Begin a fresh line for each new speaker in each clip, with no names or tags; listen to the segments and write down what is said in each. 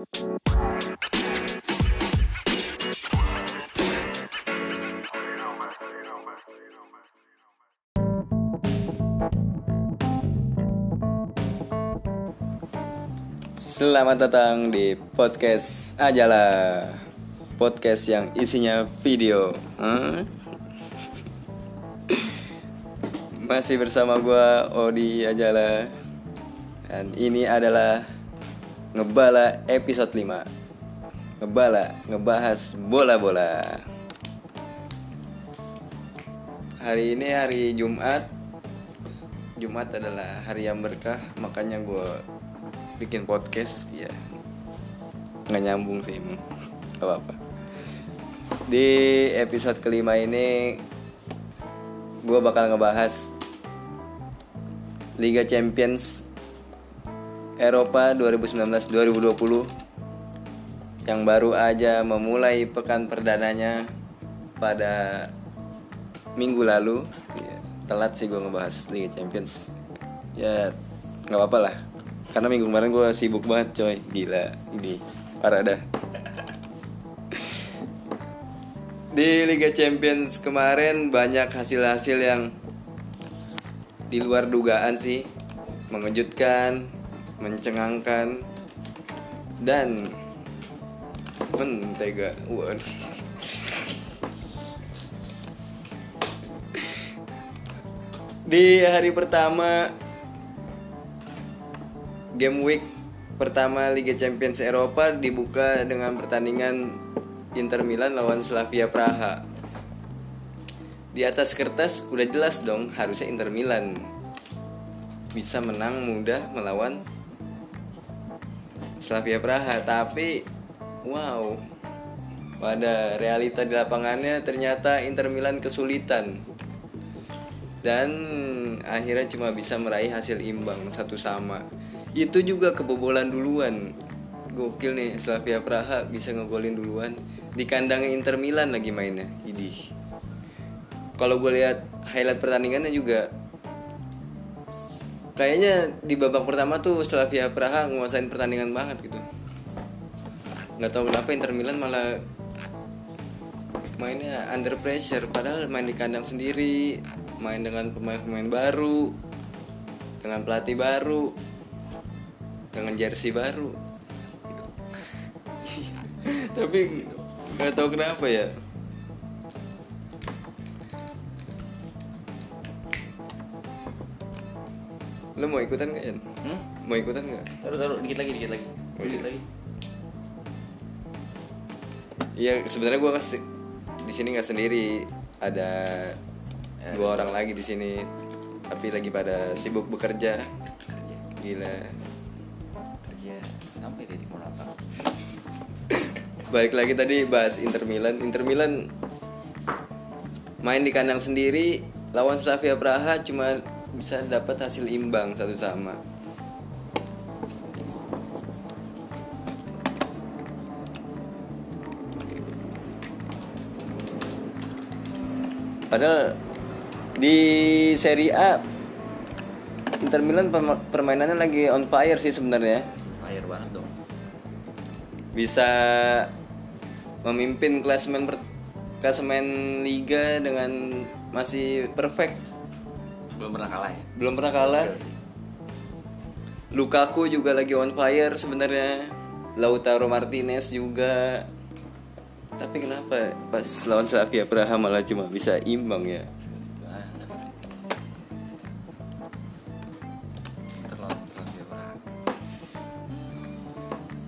Selamat datang di podcast Ajalah Podcast yang isinya video. Hmm? Masih bersama gue Odi Ajala. Dan ini adalah Ngebala episode 5 Ngebala, ngebahas bola-bola. Hari ini hari Jumat. Jumat adalah hari yang berkah Makanya gue bikin podcast ya nggak nyambung sih emang gak apa apa di episode kelima ini gue bakal ngebahas Liga Champions Eropa 2019-2020 yang baru aja memulai pekan perdananya pada minggu lalu. Ya, telat sih gue ngebahas Liga Champions. Ya nggak apa-apa lah. Karena minggu kemarin gue sibuk banget coy. Gila ini parah dah. Di Liga Champions kemarin banyak hasil-hasil yang di luar dugaan sih. Mengejutkan mencengangkan dan mentega waduh di hari pertama game week pertama Liga Champions Eropa dibuka dengan pertandingan Inter Milan lawan Slavia Praha. Di atas kertas udah jelas dong harusnya Inter Milan bisa menang mudah melawan Slavia Praha, tapi wow. Pada realita di lapangannya ternyata Inter Milan kesulitan. Dan akhirnya cuma bisa meraih hasil imbang satu sama. Itu juga kebobolan duluan. Gokil nih Slavia Praha bisa ngegolin duluan. Di kandangnya Inter Milan lagi mainnya idih. Kalau gue lihat highlight pertandingannya juga kayaknya di babak pertama tuh Slavia Praha nguasain pertandingan banget gitu. Nggak tahu kenapa Inter Milan malah mainnya under pressure padahal main di kandang sendiri main dengan pemain-pemain baru dengan pelatih baru dengan jersey baru. Tapi nggak tahu kenapa ya lo mau ikutan nggak ya
Hmm?
mau ikutan nggak
Taruh taruh dikit lagi dikit lagi.
Oh,
Dikit
iya.
lagi.
Iya sebenarnya gue nggak se- di sini nggak sendiri ada
Ya.
dua orang lagi di sini tapi lagi pada sibuk bekerja
Kerja
gila
kerja sampai titik mau apa?
balik lagi tadi bahas Inter Milan Inter Milan main di kandang sendiri lawan Slavia Praha cuma bisa dapat hasil imbang satu sama. Padahal di Serie A Inter Milan permainannya lagi on fire sih sebenarnya.
Air banget dong.
bisa memimpin klasemen per- klasemen liga dengan masih perfect
Belum pernah kalah ya.
belum pernah kalah. Lukaku juga lagi on fire sebenarnya Lautaro Martinez juga tapi kenapa pas lawan Slavia Praha malah cuma bisa imbang ya.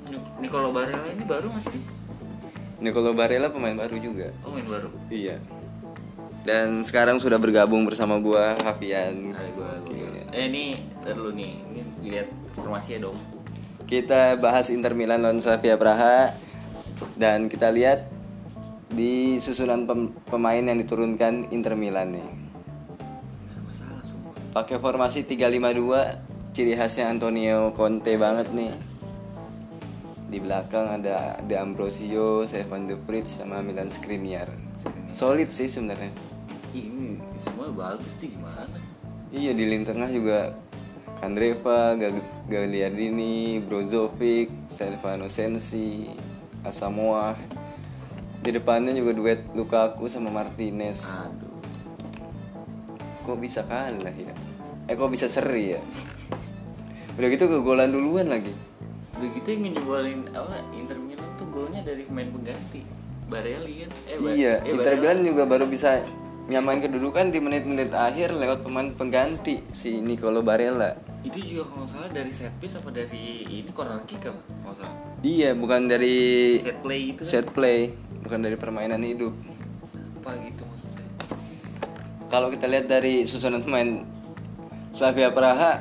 Hmm, Nicolo Barella ini baru masih?
Nicolo Barella pemain baru juga
Oh main baru.
iya dan sekarang sudah bergabung bersama gua Hafian
Ada gua, gua. Eh ini ntar dulu nih, ini lihat informasinya dong.
Kita bahas Inter Milan lawan Slavia Praha dan kita lihat di susunan pem- pemain yang diturunkan Inter Milan nih. Pakai formasi 352, ciri khasnya Antonio Conte banget nih. Di belakang ada De Ambrosio, Stefan De Vrij sama Milan Skriniar. Solid sih sebenarnya.
Ini semua bagus sih gimana?
Iya di lini tengah juga Kandreva, Gal- Gagliardini, Brozovic, Stefano Sensi, Asamoah. Di depannya juga duet Lukaku sama Martinez.
Aduh.
Kok bisa kalah ya? Eh kok bisa seri ya? Udah gitu kegolan duluan lagi.
Udah gitu yang ngejebolin apa Inter Milan tuh golnya dari pemain pengganti. Barelli kan? Eh,
iya,
eh,
Inter. Milan juga baru bisa nyamain kedudukan di menit-menit akhir lewat pemain pengganti si Nicolo Barella.
Itu juga kalau salah dari set piece apa dari ini corner kick apa? Kalau salah.
Iya, bukan dari
Set play itu kan?
set play, bukan dari permainan hidup.
Apa gitu maksudnya?
Kalau kita lihat dari susunan pemain Slavia Praha,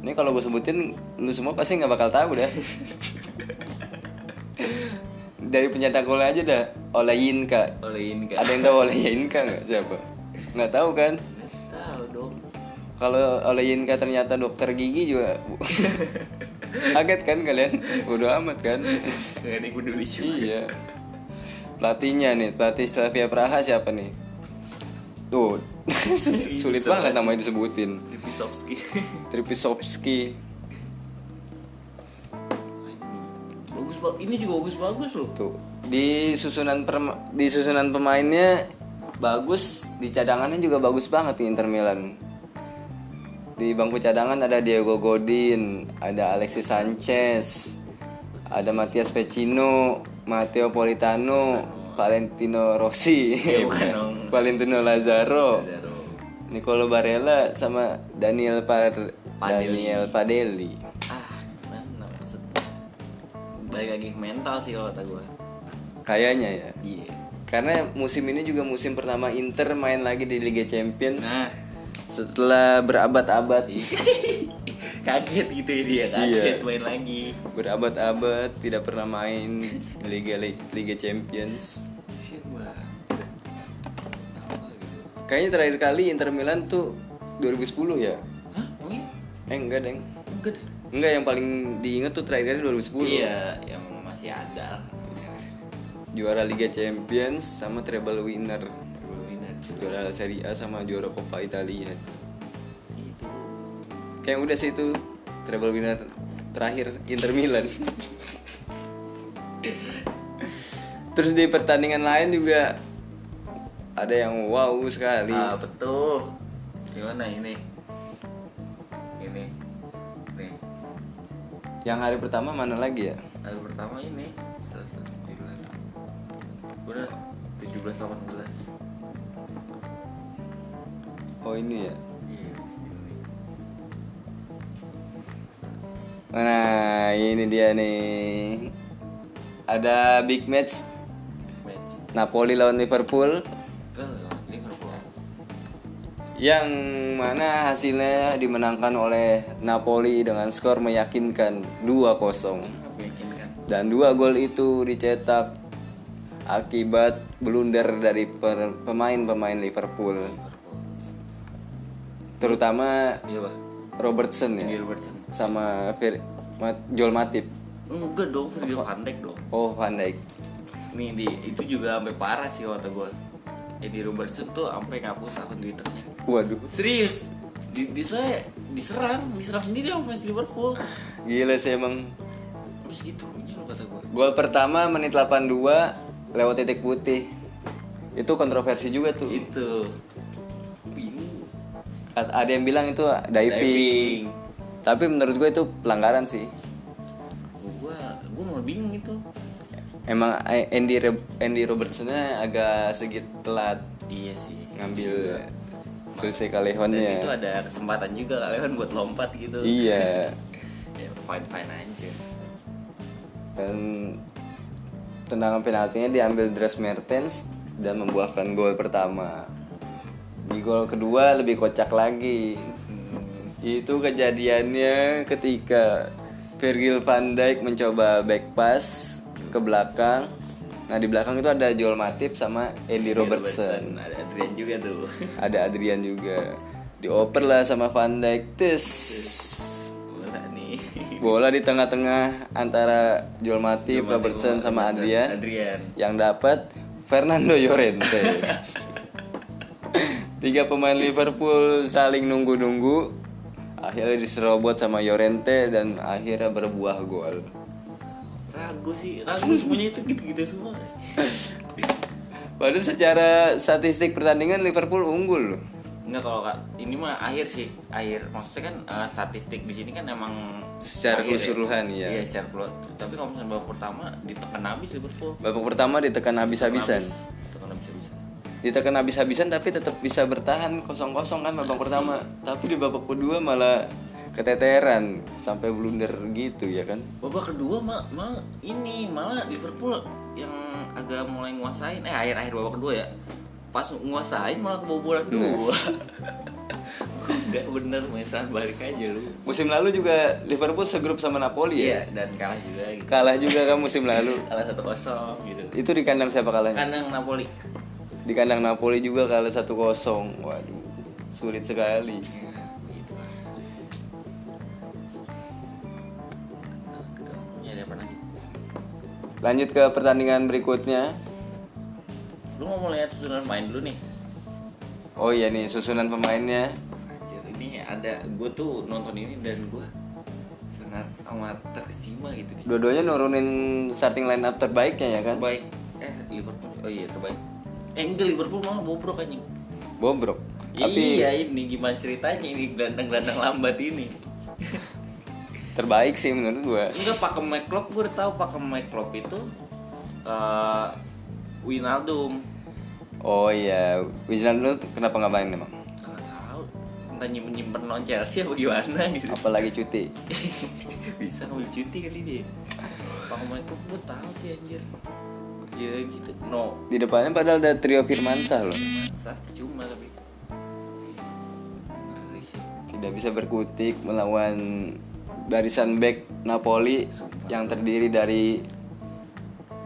ini kalau gue sebutin lu semua pasti nggak bakal tahu dah. dari pencetak gol aja dah,
ini kan?
Ada yang tahu Olejinka nggak siapa? Nggak tahu kan?
Nggak tahu dong.
Kalau Olejinka ternyata dokter gigi juga kaget kan kalian? Bodo amat kan?
Gak ada yang peduli juga.
iya. Pelatihnya nih, pelatih Slavia Praha siapa nih? Tuh, sulit banget namanya disebutin.
Lipisovski.
Tripisovski.
Ini juga bagus bagus loh.
Tuh, di susunan perma- di susunan pemainnya bagus, di cadangannya juga bagus banget di Inter Milan. Di bangku cadangan ada Diego Godin, ada Alexis Sanchez, ada Matias Vecino, Matteo Politano, Valentino Rossi,
Ya, bukan dong.
Valentino Lazaro,
Lazaro.
Nicolo Barella sama Daniel Par
Padelli.
Daniel Padelli.
Balik lagi ke mental sih kalau kata gue.
Kayaknya ya.
Iya.
Karena musim ini juga musim pertama Inter main lagi di Liga Champions
Nah,
setelah berabad-abad
kaget gitu ya dia, kaget main lagi.
berabad-abad tidak pernah main di Liga Liga Champions. Kayaknya terakhir kali Inter Milan tuh 2010 ya?
Hah? Emangnya?
Eh enggak deng.
Enggak deh.
Enggak yang paling diinget tuh terakhir kali 2010.
Iya, yang masih ada.
Juara Liga Champions sama treble winner.
Belum winner.
Juara Serie A sama juara Coppa Italia.
Itu.
Kayak udah sih itu treble winner terakhir Inter Milan. Terus di pertandingan lain juga ada yang wow sekali.
Ah, betul. Gimana? Ini.
Yang hari pertama mana lagi ya?
Hari pertama ini. Selesai. Udah 17 18.
Oh ini ya.
Iya.
Nah ini dia nih. Ada big match
Match.
Napoli lawan Liverpool. Yang mana hasilnya dimenangkan oleh Napoli dengan skor meyakinkan 2-0.
Meyakinkan.
Dan dua gol itu dicetak akibat blunder dari pemain-pemain Liverpool. Terutama
Iya.
Robertson ya
Robertson.
sama Mat- Joel Matip.
Enggak dong, Virgil van Dijk dong.
Oh, Van Dijk.
Nih di itu juga sampai parah sih kata gue. Eddie Robertson tuh sampai ngapus akun Twitternya.
Waduh,
Serius? Di, di saya diserang, diserang sendiri sama fans Liverpool.
gila sih emang.
Terus gitu lo kata gue.
Gol pertama menit 82 lewat titik putih. Itu kontroversi juga tuh.
Itu.
Ada yang bilang itu diving. Tapi menurut gue itu pelanggaran sih.
Gue gue mau bingung itu.
Emang eh, Andy Andy Robertsonnya agak sedikit telat
Iya sih.
ngambil Jose
Dan itu
Callejon-nya.
ada kesempatan juga kalian buat lompat gitu.
Iya.
Ya fine fine aja.
Dan tendangan penaltinya diambil Dres Mertens dan membuahkan gol pertama. Di gol kedua lebih kocak lagi. Itu kejadiannya ketika Virgil van Dijk mencoba back pass ke belakang. Nah di belakang itu ada Joel Matip sama Andy Robertson.
Ada Adrian juga tuh.
Ada Adrian juga. Dioper lah sama Van Dijk. Tes.
Bola nih.
Bola di tengah-tengah antara Joel Matip, Robertson sama Adrian.
Adrian.
Yang dapat Fernando Llorente. Tiga pemain Liverpool saling nunggu-nunggu. akhirnya diserobot sama Llorente dan akhirnya berbuah gol
ragu sih ragu semuanya itu gitu-gitu semua
Padahal secara statistik pertandingan Liverpool unggul loh.
Enggak kalau kak ini mah akhir sih akhir maksudnya kan eh, statistik di sini kan emang
Secara
akhir
keseluruhan, iya.
iya secara keseluruhan tapi kalau misalnya babak pertama ditekan habis Liverpool
Babak pertama ditekan habis-habisan.
ditekan habis-habisan
Ditekan habis-habisan tapi tetap bisa bertahan kosong-kosong kan babak pertama. Tapi di babak kedua malah keteteran sampai blunder gitu ya kan.
babak kedua mah mal ini malah Liverpool yang agak mulai nguasain eh akhir-akhir babak kedua ya pas nguasain malah kebobolan dua Gak bener mesan balik aja lu
Musim lalu juga Liverpool segrup sama Napoli ya.
Iya dan kalah juga gitu
Kalah juga kan musim lalu.
Kalah satu kosong gitu
Itu di kandang siapa kalahnya?
Kandang Napoli
Di kandang Napoli juga kalah 1-0. Waduh, sulit sekali.
Ya,
Lanjut ke pertandingan berikutnya.
Lu mau lihat susunan main dulu nih
Oh iya nih susunan pemainnya.
Anjir, ini ada gue tuh nonton ini dan gue sangat amat terkesima gitu nih
Dua-duanya nurunin starting line up terbaiknya ya kan?
terbaik eh Liverpool oh iya terbaik eh enggak Liverpool malah bobrok anjing
Bobrok. Tapi
iya ini gimana ceritanya ini gelandang-gelandang lambat ini
terbaik sih menurut gua.
enggak pakai Klopp gue udah tahu pakai Klopp itu eh Winaldum
Oh iya, Wijnaldum kenapa nggak main emang?
entah nyimpen nyimpen non Chelsea apa gimana gitu.
Apalagi cuti.
bisa ngambil cuti kali dia. Pakai Klopp gue tahu sih anjir. Ya gitu. No.
Di depannya padahal ada trio Firmansyah loh.
masa cuma tapi.
Tidak bisa berkutik melawan barisan back Napoli yang terdiri dari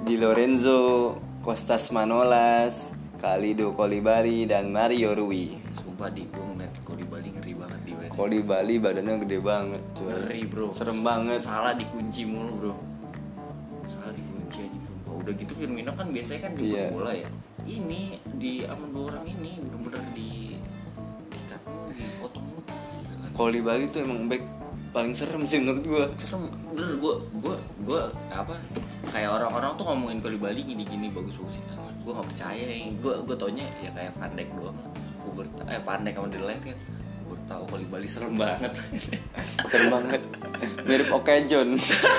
Di Lorenzo, Kostas Manolas, Kalido Kolibali dan Mario Rui.
sumpah di gue ngeliat kalau di Bali ngeri banget di Bali
Kalau di Bali badannya gede banget, cuy.
ngeri bro
Serem banget.
salah dikunci mulu bro salah dikunci aja sumpah udah gitu Firmino kan biasanya kan jemput
Iya.
bola ya ini di aman dua orang ini bener-bener di ikat mulu dipotong mulu gitu kan.
Kalau di Bali tuh emang back paling serem sih menurut gua.
serem bener gue gue gue apa kayak orang-orang tuh ngomongin kalau di Bali gini-gini bagus-bagusin gue nggak percaya nih gue gue taunya ya kayak Van Dijk doang gue ber eh Van Dijk sama Delight kan gue baru tahu kalau di Bali serem banget
Serem banget. Mirip Okajon.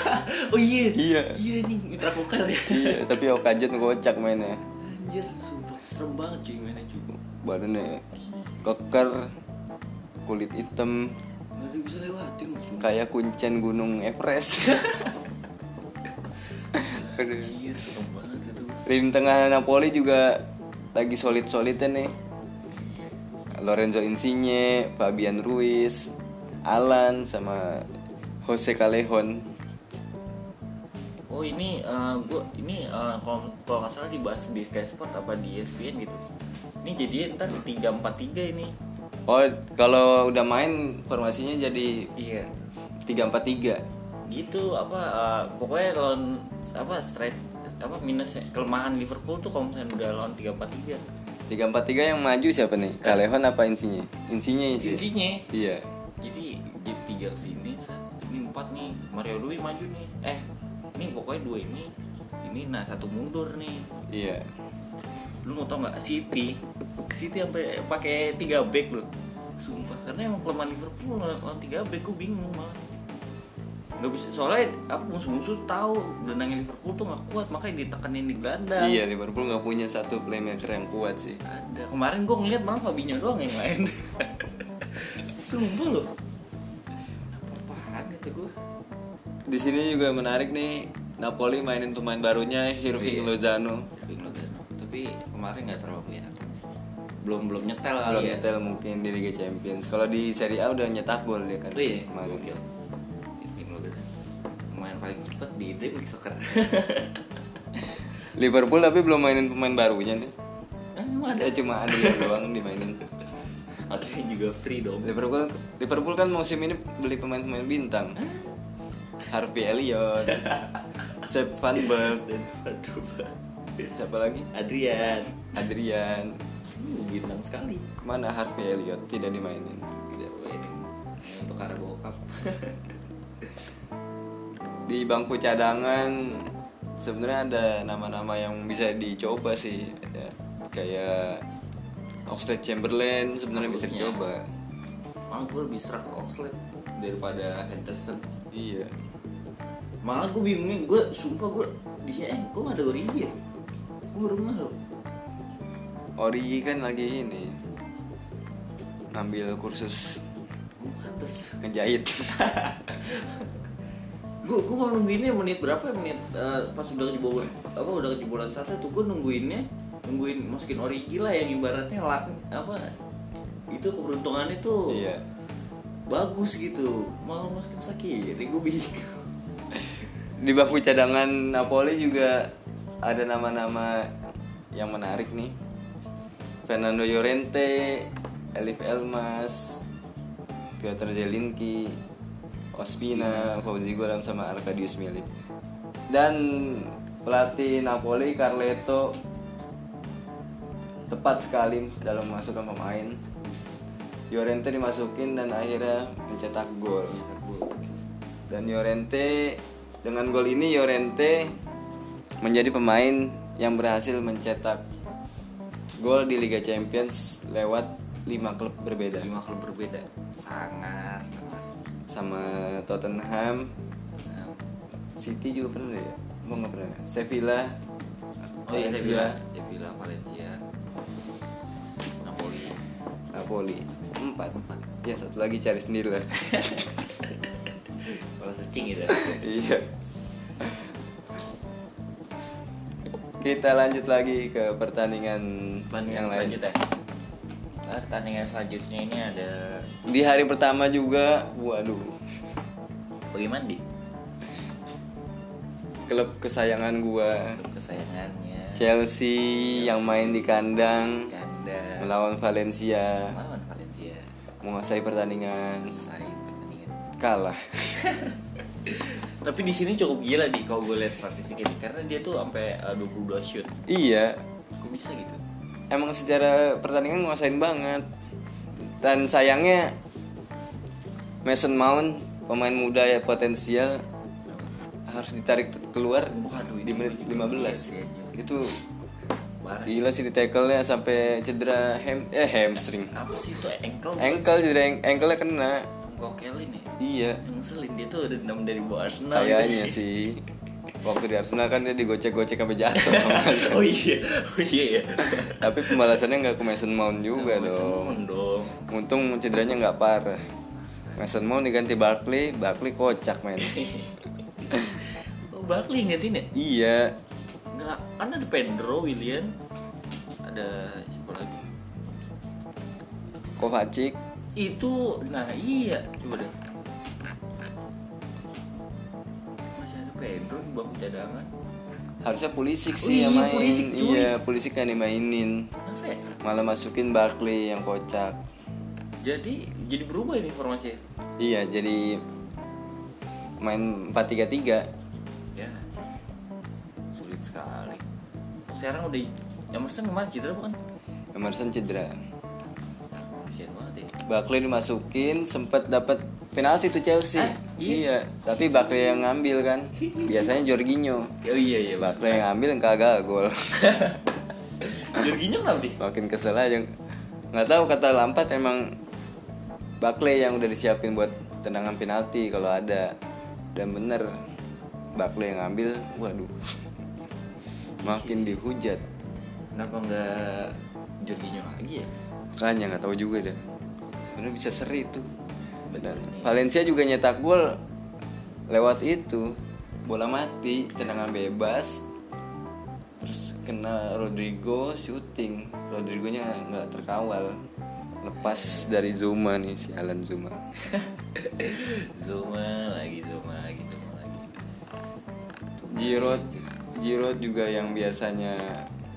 oh iya
Iya.
iya nih mitra kukar ya
iya, tapi Okajon kocak mainnya.
anjir sumpah serem banget cuy mainnya cuy
Badannya keker, kulit hitam,
nggak ada yang bisa lewatin loh sumpah
kayak kuncen gunung Everest.
Anjir serem banget itu
Lini tengah Napoli juga lagi solid-solidnya nih. Lorenzo Insigne, Fabian Ruiz, Alan sama Jose Callejon.
oh ini eh, gue ini eh, kalau kalau nggak salah dibahas di Sky Sport apa di ESPN gitu ini jadi ntar tiga empat tiga ini
Oh, kalau udah main formasinya jadi
iya
3-4-3.
gitu apa eh, pokoknya lawan apa straight apa minusnya kelemahan Liverpool tuh kalau misalnya udah lawan tiga empat tiga
3-4-3 yang maju siapa nih? Callejon apa Insigne? Insigne sih.
intinya
Iya.
jadi jadi tiga set. ini empat nih Mario Rui maju nih eh ini pokoknya dua ini ini nah satu mundur nih
Iya.
lu mau tau nggak City City sampai pakai tiga back lu sumpah karena emang kelemahan Liverpool lawan tiga back gue bingung malah nggak bisa soalnya apa musuh-musuh tahu gelandangnya Liverpool tuh nggak kuat makanya ditekenin di gelandang
Iya, Liverpool nggak punya satu playmaker yang kuat sih.
ada kemarin gue ngeliat malah Fabinho doang yang main sumpah loh apa-apaan kata gue
Di sini juga menarik nih Napoli mainin pemain barunya Hirving
Iya.
Lozano.
Irving Lozano. tapi kemarin nggak terlalu kelihatan belum belum nyetel
Belum
kali ya
nyetel mungkin di Liga Champions. Kalau di Serie A udah nyetak gol dia kan.
Oh iya,
kemarin.
gokil. Pemain paling cepet di Dream League Soccer.
Liverpool tapi belum mainin pemain barunya nih.
ah, emang ada.
Ya cuma Adrian doang dimainin.
Ada yang juga free dong.
Liverpool Liverpool kan musim ini beli pemain-pemain bintang. Harvey Elliott, Sepp Van Berg, siapa lagi?
Adrian.
Adrian.
Bintang sekali.
Ke mana Harvey Elliott tidak dimainin?
Tidak mainin. untuk Carabao Cup
di bangku cadangan sebenarnya ada nama-nama yang bisa dicoba sih ya, kayak Oxlade Chamberlain sebenarnya bisa
Harusnya.
dicoba
malah gue lebih serak Oxlade daripada Henderson
iya
malah gue bingungnya gue sumpah gue dia eh kok nggak ada Origi ya gue ngeh loh
Origi kan lagi ini ngambil kursus
gue pantes.
ngejahit.
Gue gue mau nungguinnya menit berapa ya? Menit eh, pas udah kejebolan apa udah kejebolan satu tuh gue nungguinnya nungguin masukin Origi lah yang ibaratnya lak apa itu keberuntungannya tuh
iya.
bagus gitu. Malah masukin Sakiri gue bingung.
Di bangku cadangan Napoli juga ada nama-nama yang menarik nih Fernando Llorente Elif Elmas Piotr Zelinski Ospina Fauzi Gulam sama Arkadius Milik. Dan pelatih Napoli Carleto tepat sekali dalam memasukkan pemain. Llorente dimasukin dan akhirnya mencetak gol. Dan Llorente dengan gol ini Llorente menjadi pemain yang berhasil mencetak gol di Liga Champions lewat 5 klub berbeda.
Lima klub berbeda. Sangat sangat
sama Tottenham, City juga pernah ya? Mau nggak pernah? Sevilla,
oh iya Sevilla. Sevilla Valencia. Napoli.
Napoli. Empat. Ya satu lagi cari sendiri lah.
kalau searching gitu.
Iya. Kita lanjut lagi ke pertandingan yang lain.
Nah, pertandingan selanjutnya ini ada
Di hari pertama juga, waduh,
bagaimana di
klub kesayangan gua.
Klub kesayangannya.
Chelsea yang main di kandang
Ganda
melawan Valencia.
Lawan Valencia.
Menguasai pertandingan.
Selesai pertandingan.
Kalah.
tapi di sini cukup gila di kalau gue lihat statistik ini karena dia tuh sampai uh, 22 shoot
iya,
kok bisa gitu
emang secara pertandingan nguasain banget. Dan sayangnya Mason Mount pemain muda ya potensial harus ditarik keluar
Waduh,
di menit
juga
15.
sih, anjir.
Itu
parah
gila sih di tackle-nya sampai cedera ham eh hamstring.
apa sih itu ankle
Ankle cedera ankle-nya kena.
gokelin ya
Iya,
ngeselin dia tuh ada dendam dari bawah Arsenal
kayaknya
gitu.
sih. Waktu di Arsenal kan dia digocek-gocek sampai jatuh
oh iya oh iya ya
Tapi pembalasannya nggak ke Mason Mount juga dong.
Mason dong.
Untung cederanya nggak parah. Mason Mount diganti Barkley, Barkley kocak men.
oh, Barkley ingetin ya?
Iya,
nggak kan ada Pedro William ada siapa lagi?
Kovacic,
itu nah iya. Coba deh Pedro di bangku cadangan
harusnya Pulisic
Oh
sih yang
iya,
main.
Pulisic, cuy.
iya, Pulisic kan dimainin.
kenapa ya
Malah masukin Barkley yang kocak.
jadi jadi berubah ini informasinya
Iya, jadi main 4-3-3.
ya sulit sekali Oh, sekarang udah Emerson kemarin cedera bukan
Emerson cedera.
kasihan banget ya
Barkley dimasukin sempat dapat penalti tuh Chelsea.
Ah, iya.
tapi Barkley yang ngambil kan. Biasanya Jorginho.
oh iya iya
Barkley yang ngambil kagak gol.
Jorginho kenapa di
Makin kesel aja. Nggak tahu kata Lampard emang Barkley yang udah disiapin buat tendangan penalti kalau ada. Dan bener Barkley yang ngambil, waduh. Makin dihujat.
kenapa nggak Jorginho lagi ya
Makanya nggak tahu juga dah. Sebenarnya bisa seri itu. Benar. Valencia juga nyetak gol lewat itu. Bola mati, tendangan bebas. Terus kena Rodrigo shooting. Rodrigonya nggak terkawal. Lepas dari Zuma nih si Alan Zuma.
Zuma lagi Zuma lagi Zuma lagi
Giroud, Giroud juga yang biasanya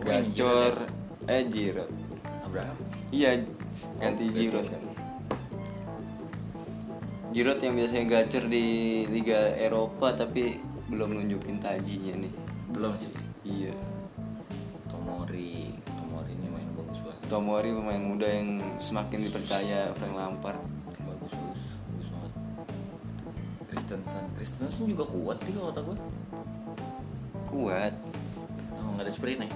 gacor. Eh Giroud.
Abraham
Iya, ganti Giroud kan. Giroud yang biasanya gacor di Liga Eropa tapi belum nunjukin tajinya nih.
belum sih
Iya.
Tomori Tomori ini main bagus banget
Tomori pemain muda yang semakin dipercaya Frank Lampard.
bagus bagus bagus banget Kristensen Kristensen juga kuat juga kata gue
kuat
oh, nggak ada sprint ya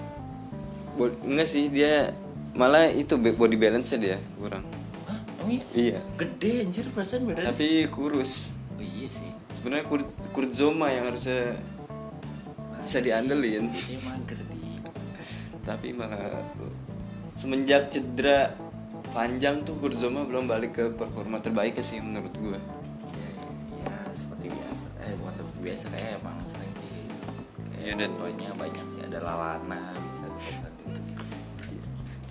Bo- enggak sih dia malah itu body balance dia kurang?
Emang iya?
iya.
Gede anjir perasaan bedanya
tapi kurus.
Oh iya sih.
Sebenarnya Kurt, Kurt Zoma yang harusnya bisa diandelin.
Dia mager di.
Tapi malah semenjak cedera panjang tuh Kurt Zoma belum balik ke performa terbaik sih menurut gua.
Ya, ya seperti biasa. Eh bukan seperti biasa kayak emang sering di
Iya,
kayak
dan-
poinnya banyak sih ada Lalana bisa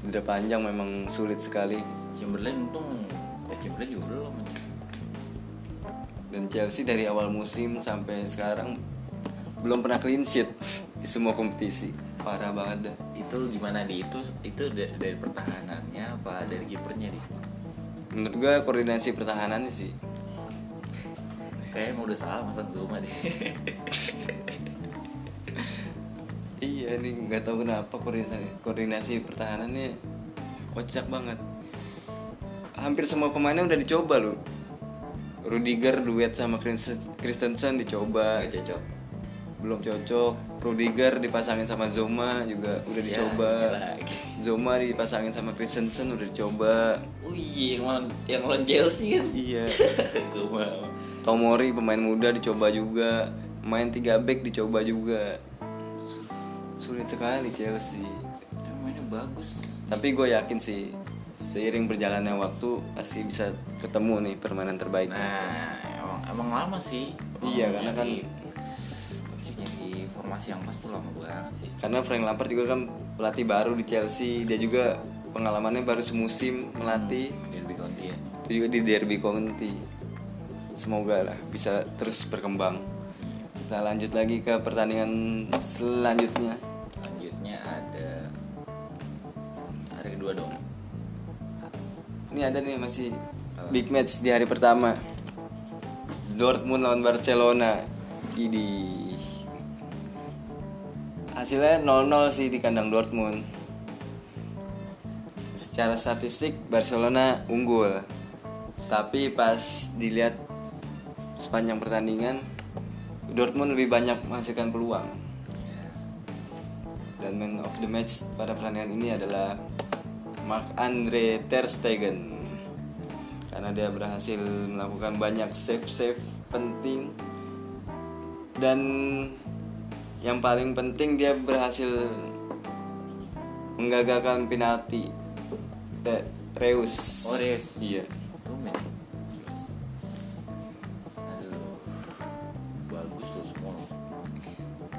cedera panjang memang sulit sekali.
Chamberlain untung ya Chamberlain juga belum
dan Chelsea dari awal musim sampai sekarang belum pernah clean sheet di semua kompetisi. Parah banget dah.
Itu gimana di itu? Itu da- dari pertahanannya apa dari kipernya di?
Menurut gua koordinasi pertahanannya sih.
Kayak emang udah salah masang Zuma deh
iya nih nggak tahu kenapa koordinasi koordinasi pertahanannya kocak banget. Hampir semua pemainnya udah dicoba loh. Rudiger duet sama Christensen dicoba.
Nggak cocok.
Belum cocok. Rudiger dipasangin sama Zoma juga udah
Ya,
dicoba.
ini lagi.
Zoma dipasangin sama Christensen udah dicoba.
Oh iya yang lawan yang lawan Chelsea kan?
Iya. Tomori pemain muda dicoba juga. Main 3 back dicoba juga sulit sekali Chelsea.
Tapi mainnya bagus.
Tapi gue yakin sih seiring berjalannya waktu pasti bisa ketemu nih permainan terbaik
nah emang, emang lama sih. Emang
Iya, karena kan-
nyari- formasi yang pas tuh lama banget sih.
Karena Frank Lampard juga kan pelatih baru di Chelsea. Dia juga pengalamannya baru semusim melatih.
dia lebih konti ya.
Itu juga di Derby County semoga lah bisa terus berkembang. Kita lanjut lagi ke pertandingan selanjutnya
kedua dong.
Ini ada nih masih big match di hari pertama. Dortmund lawan Barcelona. Ini hasilnya 0-0 sih di kandang Dortmund. Secara statistik Barcelona unggul. Tapi pas dilihat sepanjang pertandingan Dortmund lebih banyak menghasilkan peluang. Dan man of the match pada pertandingan ini adalah Mark Andre Ter Stegen karena dia berhasil melakukan banyak save save penting dan yang paling penting dia berhasil menggagalkan penalti Te- Reus
Oh, Reus.
iya.
Aduh. Bagus tuh semua.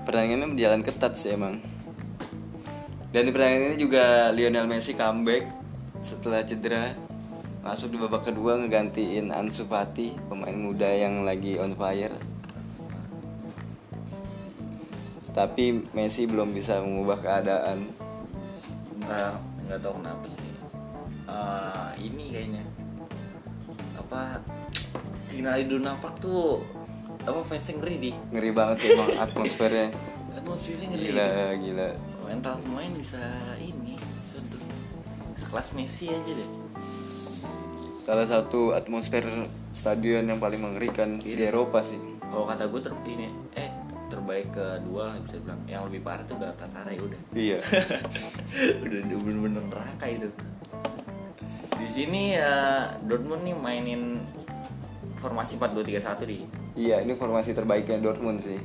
pertandingannya berjalan ketat sih emang dan di pertandingan ini juga Lionel Messi comeback setelah cedera. Masuk di babak kedua ngegantiin Ansu Fati pemain muda yang lagi on fire. Tapi Messi belum bisa mengubah keadaan.
Enggak, enggak tahu kenapa sih. Eh, ini kayaknya. Apa Cina Iduna Park tuh apa fansnya ngeri di?
Ngeri banget sih emang atmosfernya.
Atmosfernya ngeri.
Gila gila
mental pemain bisa ini seduh sekelas Messi aja deh.
Salah satu atmosfer stadion yang paling mengerikan di Eropa sih.
Kalau kata gue ter ini eh terbaik kedua bisa dibilang. Yang lebih parah tuh Galatasaray udah.
Iya.
Udah bener-bener neraka itu. Di sini ya Dortmund nih mainin formasi 4-2-3-1 di.
Iya ini formasi terbaiknya Dortmund sih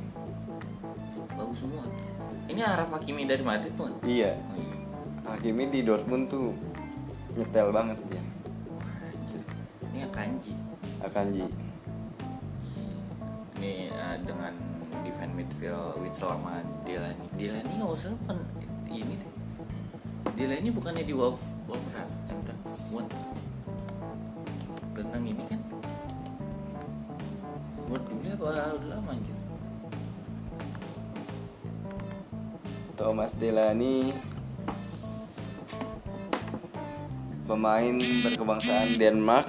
ini Araf Hakimi dari Madrid tuh
iya.
Oh, iya.
Hakimi di Dortmund tuh nyetel banget dia.
Wah, anjir. ini Akanji.
Akanji.
Ini eh, dengan defend midfield with selama Delani Delani nggak usah kan ini deh. Delani bukannya di Wolf Wolverhampton kan? Buat renang ini kan. Buat dulu apa? Udah lama anjir
Thomas Delany pemain berkebangsaan Denmark.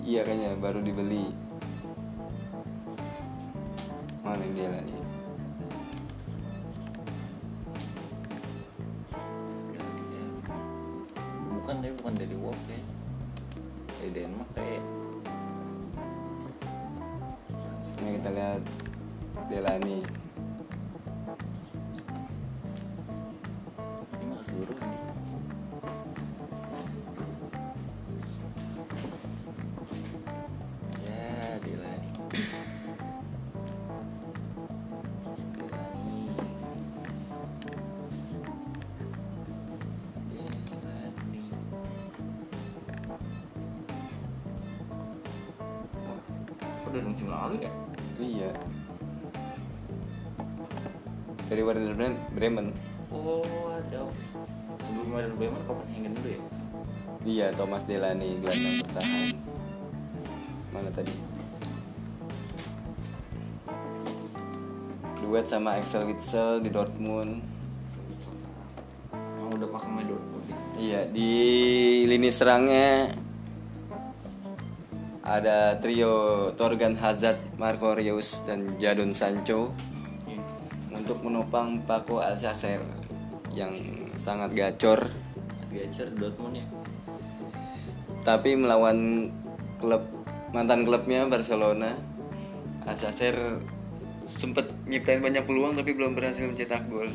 Iya kayaknya baru dibeli. Mana Delany
bukan deh bukan dari Wolf ya Dari Denmark kayak
Nah kita lihat Delani
ini nggak keseluruhan. Ya. Oh, lalu ya?
Iya Dari Werder Bremen-
Oh, ada. Sebelum Werder Bremen Copenhagen dulu ya?
Iya Thomas Delani gelandang bertahan Mana tadi Duet sama Axel Witsel di Dortmund
Emang udah pakai Dortmund ya?
Iya di lini serangnya ada trio Torgan Hazard, Marco Reus dan Jadon Sancho
Iya.
untuk menopang Paco Alcacer yang sangat gacor
Gacer Dortmund ya?
tapi melawan klub mantan klubnya Barcelona Alcacer sempet nyiptain banyak peluang tapi belum berhasil mencetak gol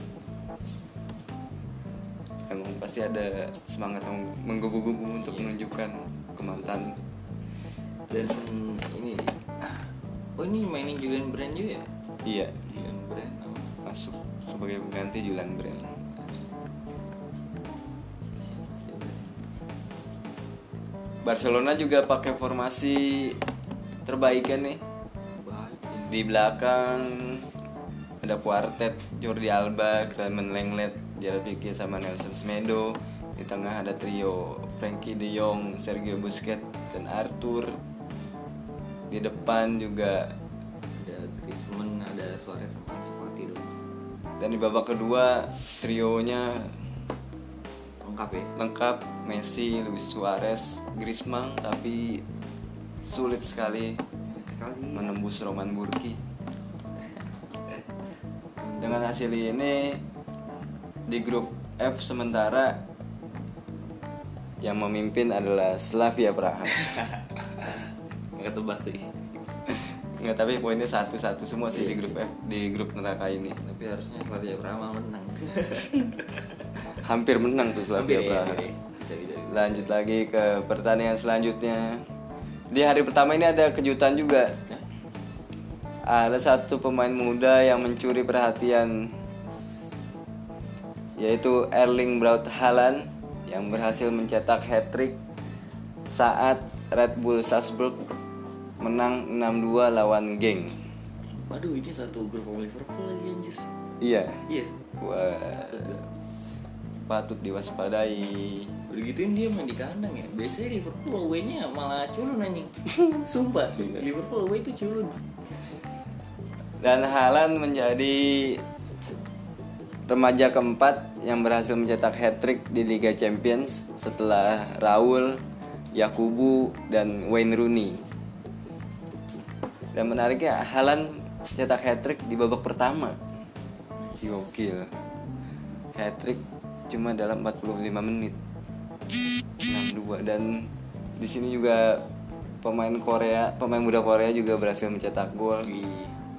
emang pasti ada semangat yang menggebu-gebu untuk menunjukkan ke mantan
Dan ini. Oh ini mainin Julian Brand juga ya?
iya
Julian Brand nama
masuk sebagai pengganti Julian Brand Barcelona juga pakai formasi terbaiknya nih di belakang ada quartet Jordi Alba, Clement Lenglet, Gerard Pique sama Nelson Semedo. Di tengah ada trio Frankie De Jong, Sergio Busquets dan Arthur. Di depan juga
Ada Griezmann, ada Suarez sama Ansu dulu.
dan di babak kedua trionya
Lengkap ya?
lengkap Messi, Luis Suarez, Griezmann tapi sulit sekali
Sekali.
menembus Roman Burki. Dengan hasil ini di grup F sementara yang memimpin adalah Slavia Praha.
Nggak tebak sih.
Nggak tapi poinnya satu-satu semua sih di grup F di grup neraka ini.
Tapi harusnya Slavia Praha menang.
Hampir menang tuh Slavia
Hampir ya,
Praha.
ya. Bisa.
Lanjut lagi ke pertandingan selanjutnya. Di hari pertama ini ada kejutan juga. Ada satu pemain muda yang mencuri perhatian yaitu Erling Braut Haaland yang berhasil mencetak hat-trick saat Red Bull Salzburg menang 6-2 lawan Genk.
Waduh ini satu grup sama Liverpool lagi anjir.
Iya.
Iya.
Wah, patut diwaspadai.
Udah gituin dia main di kandang ya. Biasanya Liverpool away-nya malah culun anjing. Sumpah, Liverpool away itu culun.
Dan Haaland menjadi remaja keempat yang berhasil mencetak hat-trick di Liga Champions setelah Raul, Yakubu, dan Wayne Rooney. Dan menariknya Haaland cetak hat-trick di babak pertama. Gokil. Hat-trick cuma dalam 45 menit. 6-2 dan di sini juga pemain Korea, pemain muda Korea juga berhasil mencetak gol.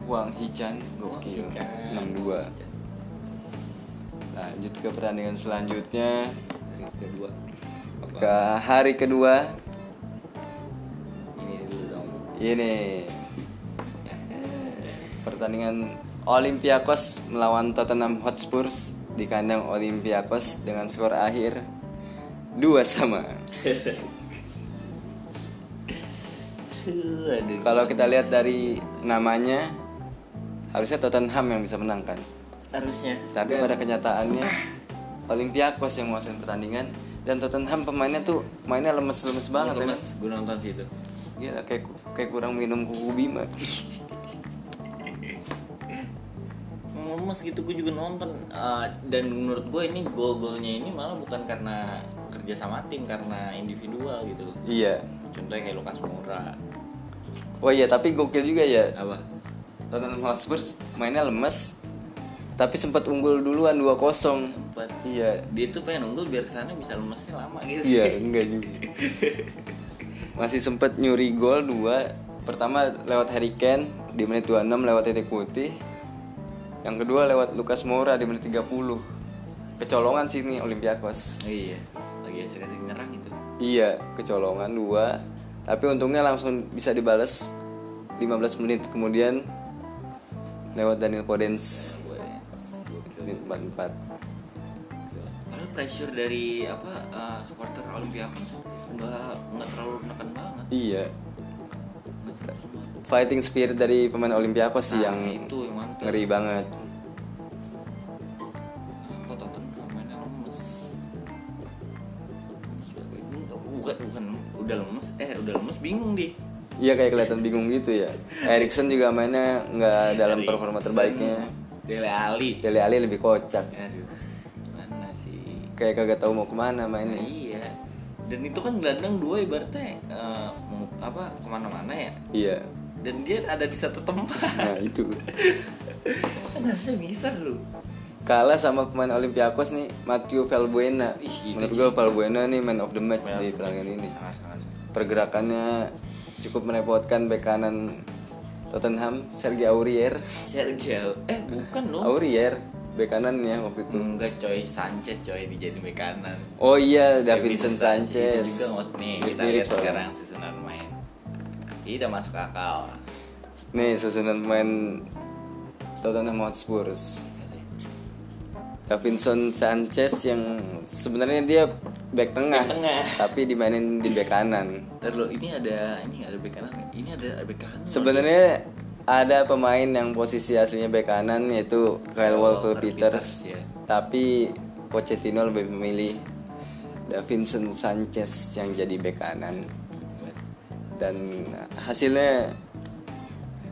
Wang Hichan gokil
Hee-chan.
6-2 lanjut ke pertandingan selanjutnya
Hari kedua. Apa?
ke hari kedua
Ini dulu dong.
ini pertandingan Olympiakos melawan Tottenham Hotspur di kandang Olympiakos dengan skor akhir 2 sama. Kalau kita lihat dari namanya harusnya Tottenham yang bisa menang kan?
Harusnya.
Tapi pada kenyataannya Olympiakos yang menguasai pertandingan dan Tottenham pemainnya tuh mainnya lemes-lemes banget ya.
mas gue nonton sih itu.
Gila kayak kayak kurang minum kuku bima.
Lemes gitu gue juga nonton Eh, dan menurut gue ini gol-golnya ini malah bukan karena kerja sama tim karena individual gitu
iya.
contohnya kayak Lukas Moura
Oh iya, tapi gokil juga ya.
apa
Tottenham Hotspur mainnya lemes tapi sempat unggul duluan 2-0.
empat
Iya.
dia tuh pengen unggul biar ke sana bisa lemesnya lama gitu
Iya, enggak juga. masih sempet nyuri gol dua pertama lewat Harry Kane di menit 26 lewat titik putih yang kedua lewat Lucas Moura di menit 30 kecolongan sih nih Olympiakos.
Oh, iya lagi asik-asik nyerang itu
iya kecolongan dua. Tapi untungnya langsung bisa dibales 15 menit. Kemudian lewat Daniel Podens menit 44
Padahal pressure dari apa uh, supporter Olympiakos nggak nggak terlalu menekan banget.
iya.
Nggak terlalu banget.
Fighting spirit dari pemain Olympiakos sih
Nah,
yang
itu yang mantap.
ngeri banget
Apa Tottenham mainnya lemes. Lemes bukan bukan udah lemes eh udah lemes bingung deh.
Iya kayak kelihatan bingung gitu ya. Erikson juga mainnya nggak dalam performa terbaiknya.
Dele Ali.
Dele Alli lebih kocak.
Aduh, gimana sih?
Kayak kagak tahu mau ke mana
Nah,
mainnya.
iya. Dan itu kan gelandang dua ibaratnya mau apa ke mana-mana ya.
Iya.
Dan dia ada di satu tempat.
Nah itu.
kan harusnya bisa loh.
Kalah sama pemain Olympiakos nih Matthew Valbuena.
Ih,
Menurut gue Valbuena nih man of the match di pertandingan ini.
Sangat-sangat.
Pergerakannya cukup merepotkan bek kanan Tottenham Sergio Aurier.
Sergio, eh bukan dong.
Aurier bek kanannya waktu itu.
Enggak coy, Sanchez coy dijadiin bek kanan.
Oh iya,
Davinson
Davinson Sanchez.
Itu juga ngot nih, kita lihat sekarang susunan main. Ini udah masuk akal.
Nih susunan pemain Tottenham Hotspurs. Davinson Sanchez yang sebenarnya dia back tengah,
Back tengah.
tapi dimainin di back kanan.
Lo, ini ada ini ada bek kanan, ini ada bek kanan.
Sebenarnya ada pemain yang posisi aslinya back kanan yaitu Kyle Walker Peters,
ya.
tapi Pochettino lebih memilih Davinson Sanchez yang jadi back kanan dan hasilnya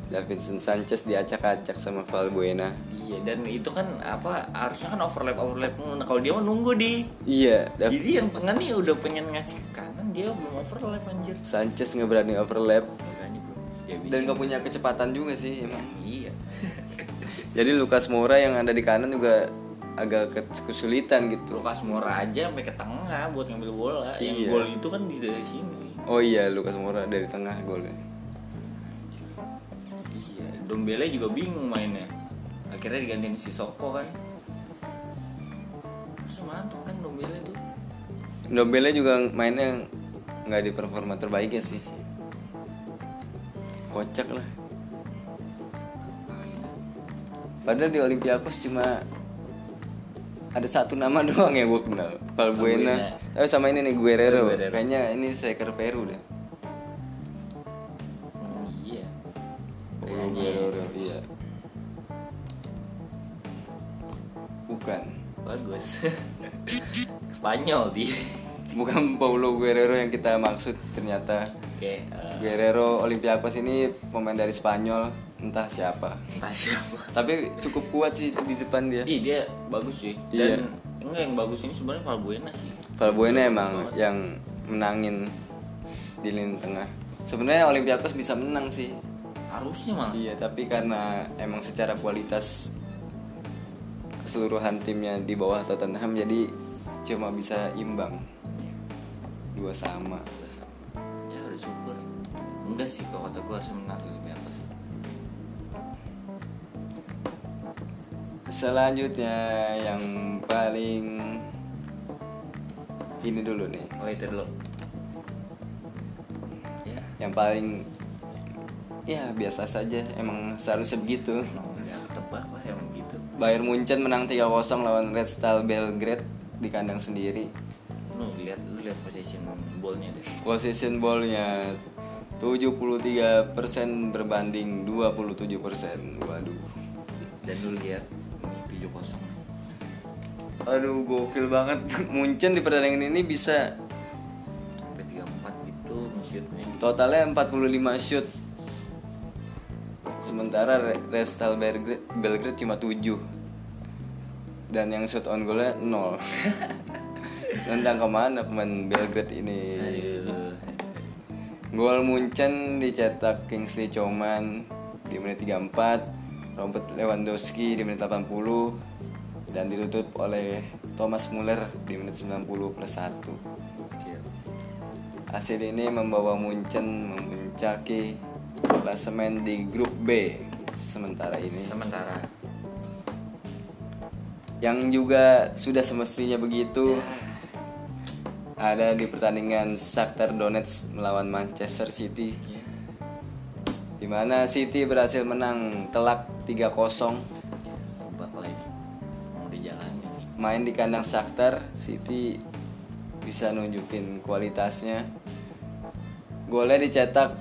Davinson Sanchez diacak-acak sama Valbuena.
Iya, dan itu kan apa harusnya kan overlap overlap. Nah, kalau dia mau nunggu di
Iya,
Jadi yang tengah nih udah pengen ngasih ke kanan dia belum overlap anjir.
Sanchez nggak berani overlap
Berani bro. Dia bisa.
dan nggak punya kecepatan juga sih emang.
Iya.
Jadi Lucas Moura yang ada di kanan juga agak ke- kesulitan gitu.
Lukas Moura aja sampai ke tengah buat ngambil bola. Yang
Iya.
gol itu kan di dari sini.
Oh iya, Lucas Moura dari tengah golnya.
Iya, Dombele juga bingung mainnya. Akhirnya digantiin si Soko kan. Terus mantap kan Dombele tuh.
Nobelnya juga mainnya nggak di performa terbaiknya sih. Kocak lah. Padahal di Olympiakos cuma ada satu nama doang ya gue kenal Valbuena. Eh sama ini nih Guerrero.
Guerrero.
Kayaknya ini striker Peru dah.
Oh, iya.
Oh, Guerrero, iya. Bukan.
Bagus. Spanyol dia.
Bukan Paulo Guerrero yang kita maksud ternyata.
Oke, eh,
Guerrero Olympiakos ini pemain dari Spanyol, entah siapa.
entah siapa.
Tapi cukup kuat sih di depan dia.
Ih, dia bagus sih.
Iya.
Dan enggak yang bagus ini sebenarnya Valbuena sih.
Valbuena emang yang menangin di lini tengah. Sebenarnya Olympiakos bisa menang sih.
Harusnya malah.
Iya, tapi karena emang secara kualitas keseluruhan timnya di bawah Tottenham jadi cuma bisa imbang dua sama.
Udah sama. Ya udah syukur. Enggak sih kalau kata gue harus menang
Selanjutnya yang paling ini dulu nih,
Oh itu dulu. Ya,
yang paling ya biasa saja, emang seharusnya begitu.
no, ya ketebak lah emang gitu.
Bayern Munchen menang 3-0 lawan Red Star Belgrade di kandang sendiri.
Lu lihat lu lihat possession ballnya deh.
Possession ball-nya 73% berbanding 27%. Waduh.
Dan lu lihat ini 7 kosong.
Aduh, gokil banget. Munchen di pertandingan ini bisa
Sampai 34 gitu shootnya.
totalnya 45 shoot. Sementara Re- Red Star Belgrade, Belgrade cuma 7. Dan yang shoot on goalnya 0. Nendang ke mana pemain Belgrade ini?
Aduh.
Gol Munchen dicetak Kingsley Coman di menit 34, Robert Lewandowski di menit 80 dan ditutup oleh Thomas Muller di menit 90 plus 1.
Gokil.
Hasil ini membawa Munchen memuncaki klasemen di grup B sementara ini.
Sementara.
Yang juga sudah semestinya begitu ada di pertandingan Shakhtar Donetsk melawan Manchester City
Ya.
Di mana City berhasil menang telak 3-0
Tempat lain. Mau di jalan ini.
main di kandang Shakhtar City bisa nunjukin kualitasnya golnya dicetak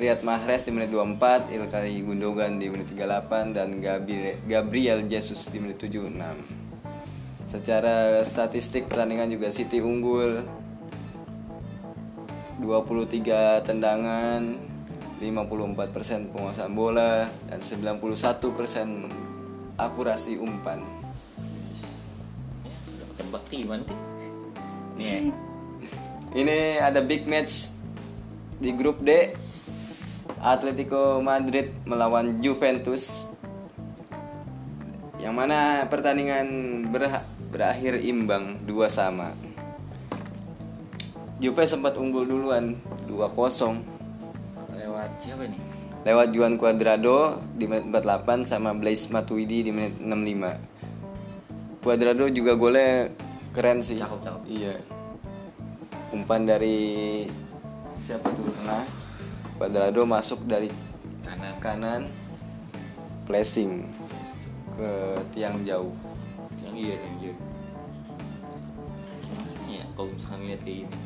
Riyad Mahrez di menit 24 Ilkay Gundogan di menit 38 dan Gabi- Gabriel Jesus di menit 76 secara statistik pertandingan juga City unggul 23 tendangan 54% penguasaan bola dan 91% akurasi umpan
udah tembak timan sih. Nih.
Ini ada big match di grup D. Atletico Madrid melawan Juventus. Yang mana pertandingan berha- berakhir imbang 2 sama. Juve sempat unggul duluan 2-0
Lewat siapa nih?
lewat Juan Cuadrado di menit 48 sama Blaise Matuidi di menit 65. Cuadrado juga golnya keren sih.
Cakep, cakep.
Iya. Umpan dari siapa tuh tengah? Cuadrado masuk dari
Kanan.
kanan flashing ke tiang jauh.
Yang iya yang iya. Iya, kalau misalkan lihat kayak gini.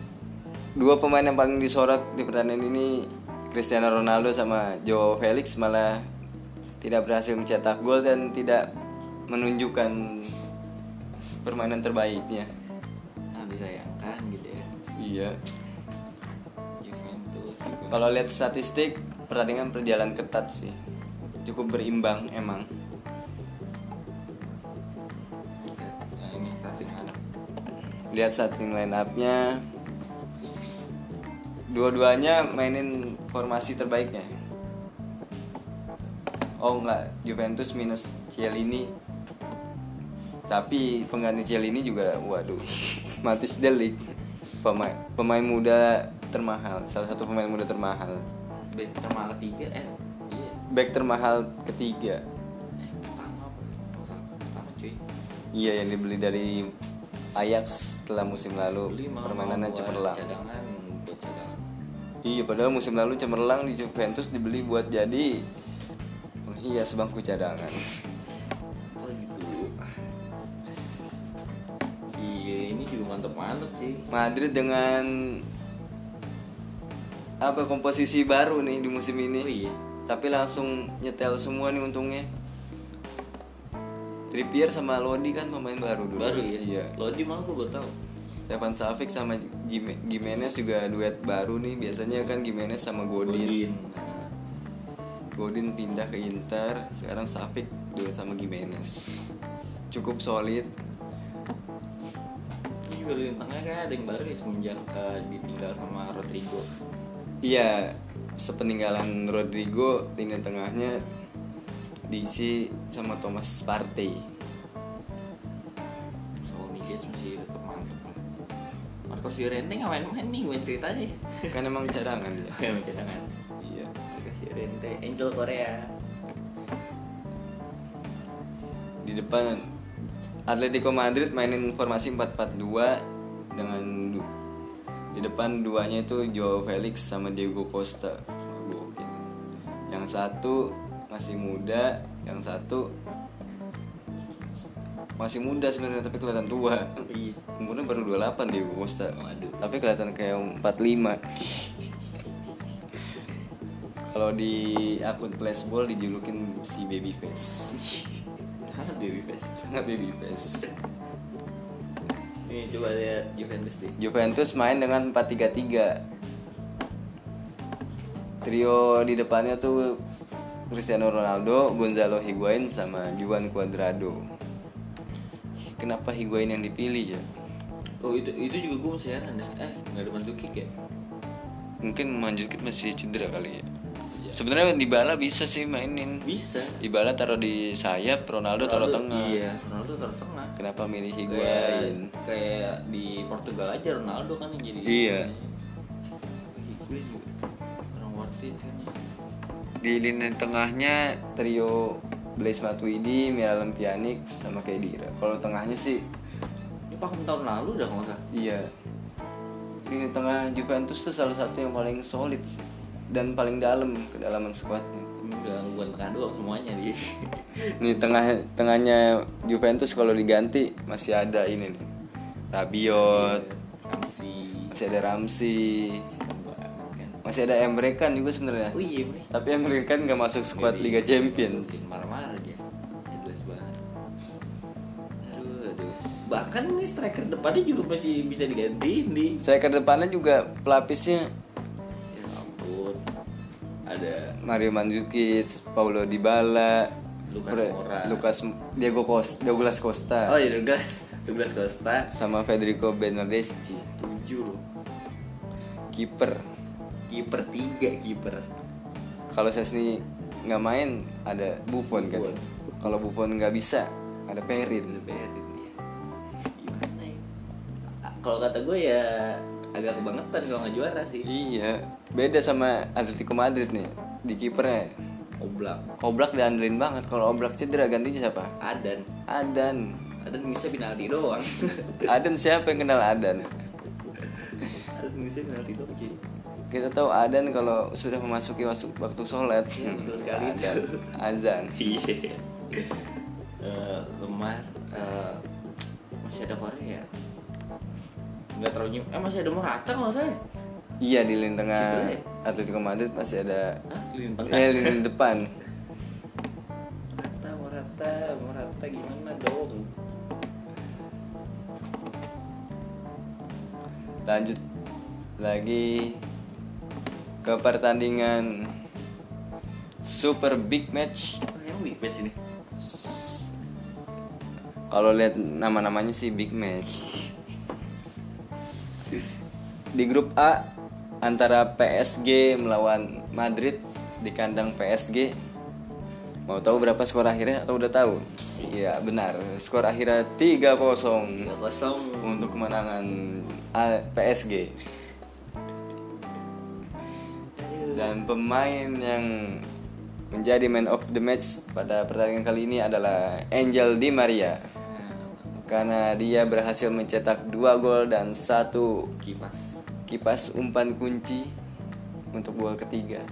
Dua pemain yang paling disorot di pertandingan ini Cristiano Ronaldo sama Joao Felix malah tidak berhasil mencetak gol dan tidak menunjukkan permainan terbaiknya.
Nah, disayangkan gitu ya.
Iya.
Juventus.
Kalau lihat statistik pertandingan berjalan ketat sih. Cukup berimbang emang.
Ini starting lineup.
Lihat starting line up-nya dua-duanya mainin formasi terbaiknya. Oh enggak, Juventus minus Cielini. Tapi pengganti Cielini juga waduh. Matis Delik. Pemain pemain muda termahal, salah satu pemain muda termahal.
Back termahal ketiga eh iya
Back termahal ketiga.
eh pertama apa pertama cuy
Iya yang dibeli dari Ajax setelah musim lalu
beli
permainannya cemerlang.
cadangan
Iya padahal musim lalu cemerlang di Juventus dibeli buat jadi penghias bangku cadangan.
oh gitu iya ini juga mantep mantep sih
Madrid dengan apa komposisi baru nih di musim ini.
oh iya
Tapi langsung nyetel semua nih untungnya. Trippier sama Lodi kan pemain baru dulu.
baru ya
Iya.
Lodi malah gue baru tahu
Stefan Savic sama Gimenez juga duet baru nih. Biasanya kan Gimenez sama Godin.
Godin Nah,
Godin pindah ke Inter, sekarang Savic duet sama Gimenez. Cukup solid.
ini di tengahnya kayak ada yang baru ya semenjak eh, ditinggal sama Rodrigo
Iya, sepeninggalan Rodrigo lini tengahnya diisi sama Thomas Partey.
Marcos Llorente nggak main-main nih gue ceritanya
Kan emang cadangan dia.
Kayak cadangan
Iya.
Marcos Llorente Angel Korea
Di depan Atletico Madrid mainin formasi 4-4-2 dengan du- di depan duanya itu Joao Felix sama Diego Costa. Yang satu masih muda, yang satu masih muda sebenarnya tapi kelihatan tua.
Iya
Umurnya baru 28 Diego Costa.
Waduh.
Tapi kelihatan kayak 45. Kalau di akun Flashball dijulukin si Babyface.
Sangat Dewi Face
Sangat babyface.
Nih coba lihat Juventus deh
Juventus main dengan 4-3-3. Trio di depannya tuh Cristiano Ronaldo, Gonzalo Higuain sama Juan Cuadrado. Kenapa Higuain yang dipilih ya?
Oh itu itu juga gue masih heran deh Eh nggak ada Mandzukic ya
Mungkin Manjukit masih cedera kali ya. Sebenarnya Dybala bisa sih mainin.
Bisa
Dybala taruh di sayap, Ronaldo taruh
Ronaldo-
tengah.
Iya Ronaldo taruh tengah
Kenapa milih
kayak
Higuain?
kayak di Portugal aja Ronaldo kan yang jadi
Iya.
juga orang worth it kan
Di lini tengahnya trio Blaise Matuidi, Miralem Pjanic, sama Kedira. Kalau tengahnya sih
ini pakem tahun lalu udah nggak usah
iya. Lini tengah Juventus tuh salah satu yang paling solid sih. dan paling dalam kedalaman skuadnya.
ini udah bukan tengah doang semuanya di
Nih tengah tengahnya Juventus kalau diganti masih ada ini nih. Rabiot,
Ramsi
masih ada
kan
masih ada Emre Can juga sebenarnya.
oh iya
Tapi Emre Can nggak masuk skuad Liga Champions.
marah-marah dia ya, jelas banget. Aduh aduh. Bahkan ini striker depannya juga masih bisa digantiin di
Striker depannya juga pelapisnya
ya ampun. Ada
Mario Mandzukic, Paulo Dybala,
Lucas
Fre-
Moura.
Lucas Diego Costa, Douglas Costa,
oh iya Douglas Douglas Costa.
Sama Federico Bernardeschi,
tujuh.
Kiper.
Kiper tiga kiper
Kalau Sesni nggak main ada Buffon kan.
Buffon.
Kalau Buffon nggak bisa ada Perin.
Lebarin dia gimana ya kalau kata gue ya agak kebangetan kalau nggak juara sih
Iya, beda sama Atletico Madrid nih di kipernya.
oblak
Oblak diandelin banget. Kalau Oblak cedera gantinya siapa?
Adan
Adan.
Adan bisa penalti doang
Adan siapa yang kenal Adan?
Adan bisa penalti doang cuy
Kita tahu Adan kalau sudah memasuki waktu sholat
Iya, betul sekali.
Adan, azan
iya Eh, lemar eh, masih ada Korea nggak terlalu nyum eh masih ada Morata kalau nggak salah ya?
Iya di lini tengah
ya?
Atletico Madrid masih ada
Hah? lini tengah
Eh lini depan
Morata Morata Morata gimana dong
Lanjut lagi ke pertandingan Super Big Match.
Big match ini?
Kalau lihat nama-namanya sih Big Match. Di grup A antara PSG melawan Madrid di kandang PSG Mau tahu berapa skor akhirnya atau udah tahu? Iya benar, skor akhirnya 3-0
tiga kosong.
untuk kemenangan PSG. Dan pemain yang menjadi man of the match pada pertandingan kali ini adalah Angel Di Maria karena dia berhasil mencetak dua gol dan satu
kipas
kipas umpan kunci untuk gol ketiga.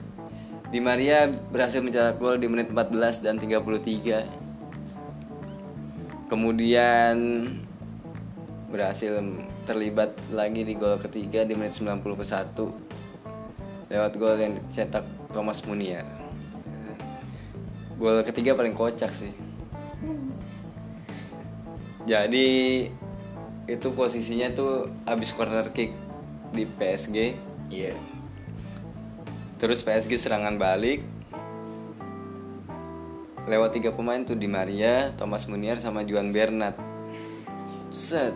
Di Maria berhasil mencetak gol di menit 14 dan 33. Kemudian berhasil terlibat lagi di gol ketiga di menit 91 lewat gol yang dicetak Thomas Munier. Gol ketiga paling kocak sih. Jadi itu posisinya tuh abis corner kick di PSG
iya.
Terus PSG serangan balik. Lewat tiga pemain tuh Di Maria, Thomas Munier sama Juan Bernat. Set.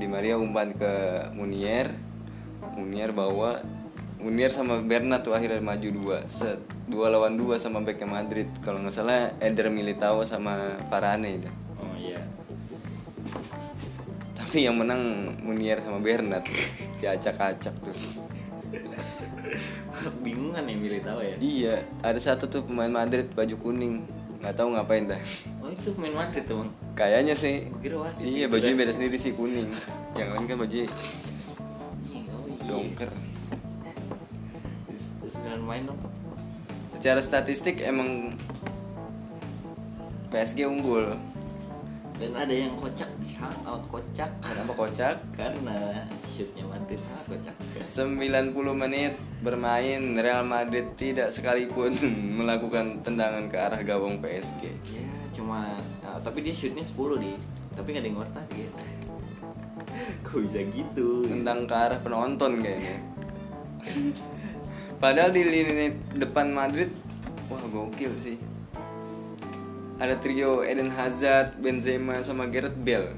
Di Maria umpan ke Munier. Munier bawa Munier sama Bernat tuh akhirnya maju dua Set Dua lawan dua sama Beckham Madrid Kalau nggak salah Eder Militao sama Varane dah.
oh iya
Tapi yang menang Munier sama Bernat Diacak-acak tuh
bingungan ya milih tahu ya
Iya, ada satu tuh pemain Madrid baju kuning, nggak tahu ngapain dah.
oh itu pemain Madrid tuh bang
Kayaknya sih.
Kira wasit
Iya, bajunya beda sendiri sih kuning. Yang lain kan baju
Iya, oh iya.
dongker.
Dengan main dong
Secara statistik emang PSG unggul.
dan ada yang kocak sangat amat kocak
Kenapa kocak?
karena shootnya Madrid sangat kocak
90 menit bermain Real Madrid tidak sekalipun melakukan tendangan ke arah gawang PSG.
ya cuma nah, tapi dia shootnya 10 di tapi nggak ada yang ngor target kok bisa gitu
Tendang ke arah penonton kayaknya. Padahal di lini depan Madrid, wah gokil sih. Ada trio Eden Hazard, Benzema, sama Gareth Bale.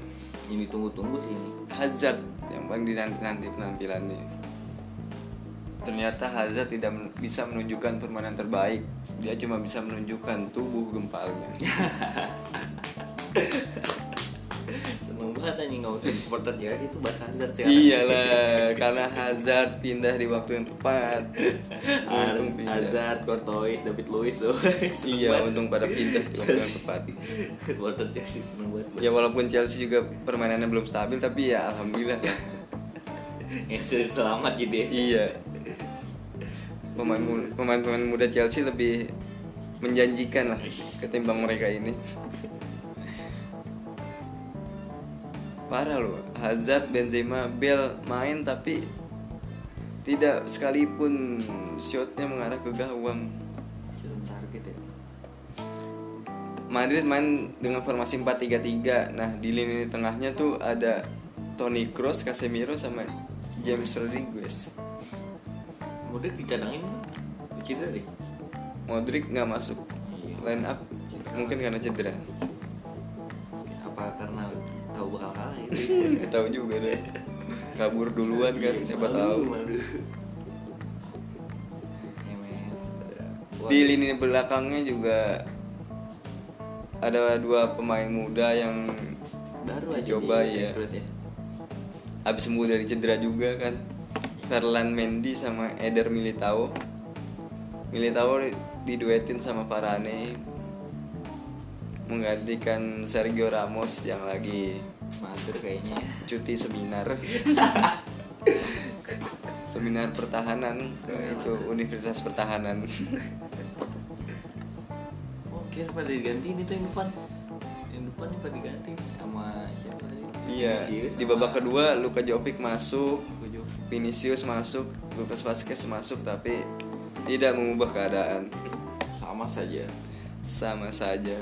ini tunggu-tunggu sih ini
Hazard yang paling dinanti-nanti penampilannya. Ternyata Hazard tidak men- bisa menunjukkan permainan terbaik. Dia cuma bisa menunjukkan tubuh gempalnya.
seneng banget anjing nggak usah supporter Chelsea itu bahas Hazard sekarang
Iyalah, karena Hazard pindah di waktu yang tepat. Untung pindah.
Hazard, Courtois, David Luiz. Seneng
Iya,
banget.
untung pada pindah di waktu yang tepat.
supporter Chelsea seneng banget
Ya walaupun Chelsea juga permainannya belum stabil tapi ya alhamdulillah
sudah selamat gitu ya
Iya. Pemain mu- pemain-pemain muda Chelsea lebih menjanjikan lah ketimbang mereka ini. Parah loh, Hazard, Benzema, Bell main tapi tidak sekalipun shotnya mengarah ke gawang.
Target ya
Madrid main dengan formasi 4-3-3. Nah, di lini tengahnya tuh ada Toni Kroos, Casemiro sama James Rodriguez.
Modric dicadangin cedera deh
Modric nggak masuk
Iya.
line up mungkin karena cedera. Nggak tahu juga deh. Kabur duluan kan,
Iya,
siapa tahu.
Wah,
Di lini belakangnya juga ada dua pemain muda yang
baru aja
dicoba,
di
ya.
ya
habis sembuh dari cedera juga kan. Ferland Mendy sama Eder Militao. Militao diduetin sama Varane menggantikan Sergio Ramos yang lagi
mager kayaknya. Ya.
cuti seminar. Seminar pertahanan. Itu Universitas Pertahanan.
Oh kira pada diganti ini tuh yang depan. Yang depan nih pada diganti sama siapa tadi?
Iya
Vinicius
di
sama
babak kedua Luka Jovic masuk. Vinicius masuk Lucas Vazquez masuk tapi tidak mengubah keadaan.
Sama saja.
Sama saja.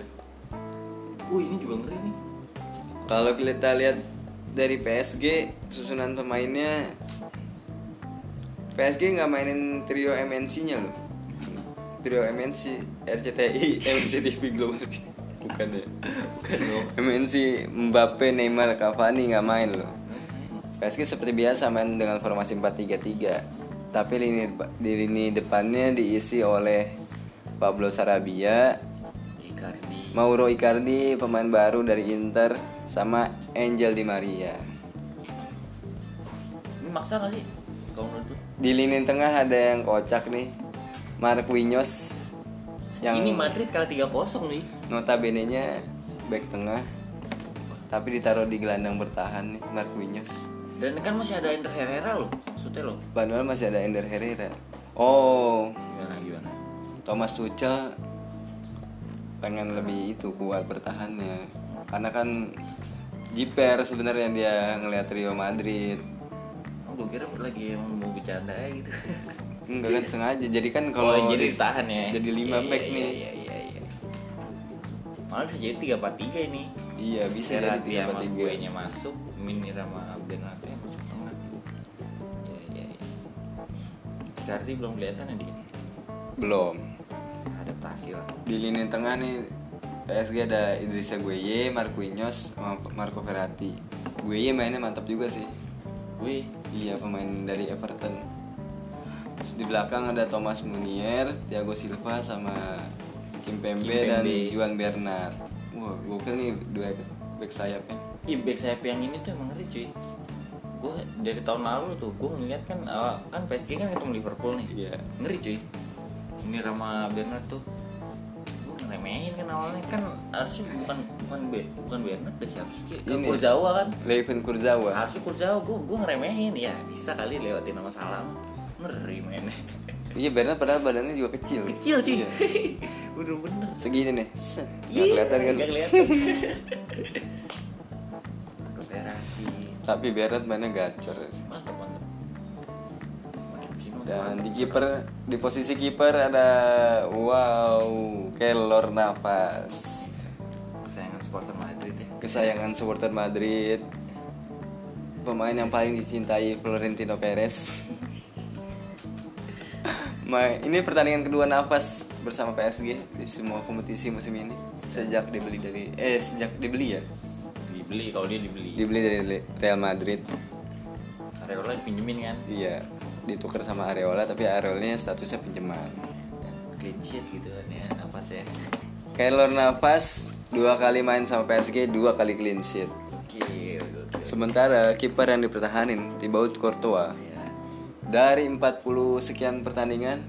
Oh ini juga ngeri nih
kalau kita lihat dari PSG susunan pemainnya PSG nggak mainin trio MNC-nya loh. Trio MNC RCTI MNC TV Global. Bukan ya?
Bukan dong
MNC Mbappe Neymar Cavani nggak main loh. PSG seperti biasa main dengan formasi 4-3-3 tapi lini di lini depannya diisi oleh Pablo Sarabia Mauro Icardi pemain baru dari Inter sama Angel Di Maria.
Ini maksa gak sih? Menurut lu?
Di lini tengah ada yang kocak nih. Marquinhos yang
ini Madrid kalah 3-0 nih.
Notabene nya back tengah. Tapi ditaruh di gelandang bertahan nih Marquinhos
dan kan masih ada Ender Herrera loh maksudnya loh.
Padahal masih ada Ender Herrera. Oh.
Gimana gimana?
Thomas Tuchel pengen lebih itu kuat bertahannya. Karena kan jiper sebenarnya dia ngelihat Rio Madrid.
Oh, gue kira lagi mau bercanda gitu.
Enggak kan sengaja. Jadi kan
kalau
kalau
jadi
di-
tahan ya.
jadi lima
Iya,
back
iya,
nih.
iya iya iya. Malah bisa jadi tiga empat tiga ini.
Iya bisa jadi
Serati
tiga
sama
tiga.
nya masuk Mini sama Bernate masuk tengah. Iya iya iya. Serati belum kelihatan ya dia
belum
adaptasi lah
di lini tengah nih PSG ada Idrissa Gueye, Marquinhos, Marco Verratti. Gueye mainnya mantap juga sih.
gue
Iya pemain dari Everton. Terus di belakang ada Thomas Munier, Thiago Silva sama Kim Pembe,
Kim
dan. Juan Bernat. Wah, gokil nih dua back sayapnya.
Ih, back sayap yang ini tuh emang ngeri cuy gue dari tahun lalu tuh gue ngeliat kan awal- kan PSG kan ketemu Liverpool nih
Iya.
ngeri cuy ini Rama Bernat tuh gue ngeremehin kan awalnya kan harusnya bukan bukan Be, bukan Bernat deh siapa sih ke
Ini.
Kurzawa kan
Levin Kurzawa.
harusnya Kurzawa gue gue ngeremehin ya bisa kali lewatin nama salam ngeri mainnya
Iya Bernat padahal badannya juga kecil.
kecil cuy
Iya.
bener-bener
Segini nih.
Iya,
kelihatan kan?
nggak kelihatan
Tapi Bernat mainnya gacor.
mantap
Dan di kiper di posisi kiper ada wow Keylor Navas
kesayangan supporter Madrid ya.
Kesayangan supporter Madrid. Pemain yang paling dicintai Florentino Perez. Ini pertandingan kedua Navas bersama PSG di semua kompetisi musim ini. Sejak dibeli dari eh sejak dibeli ya?
Dibeli kalau dia dibeli.
Dibeli dari Real Madrid.
Areola dipinjemin kan?
Iya ditukar sama Areola tapi Areolanya statusnya pinjaman
clean sheet gitu kan ya apa sih
Keylor Navas dua kali main sama PSG dua kali clean sheet
Gokil, gokil.
Sementara kiper yang dipertahanin Thibaut Courtois
Iya.
dari 40 sekian pertandingan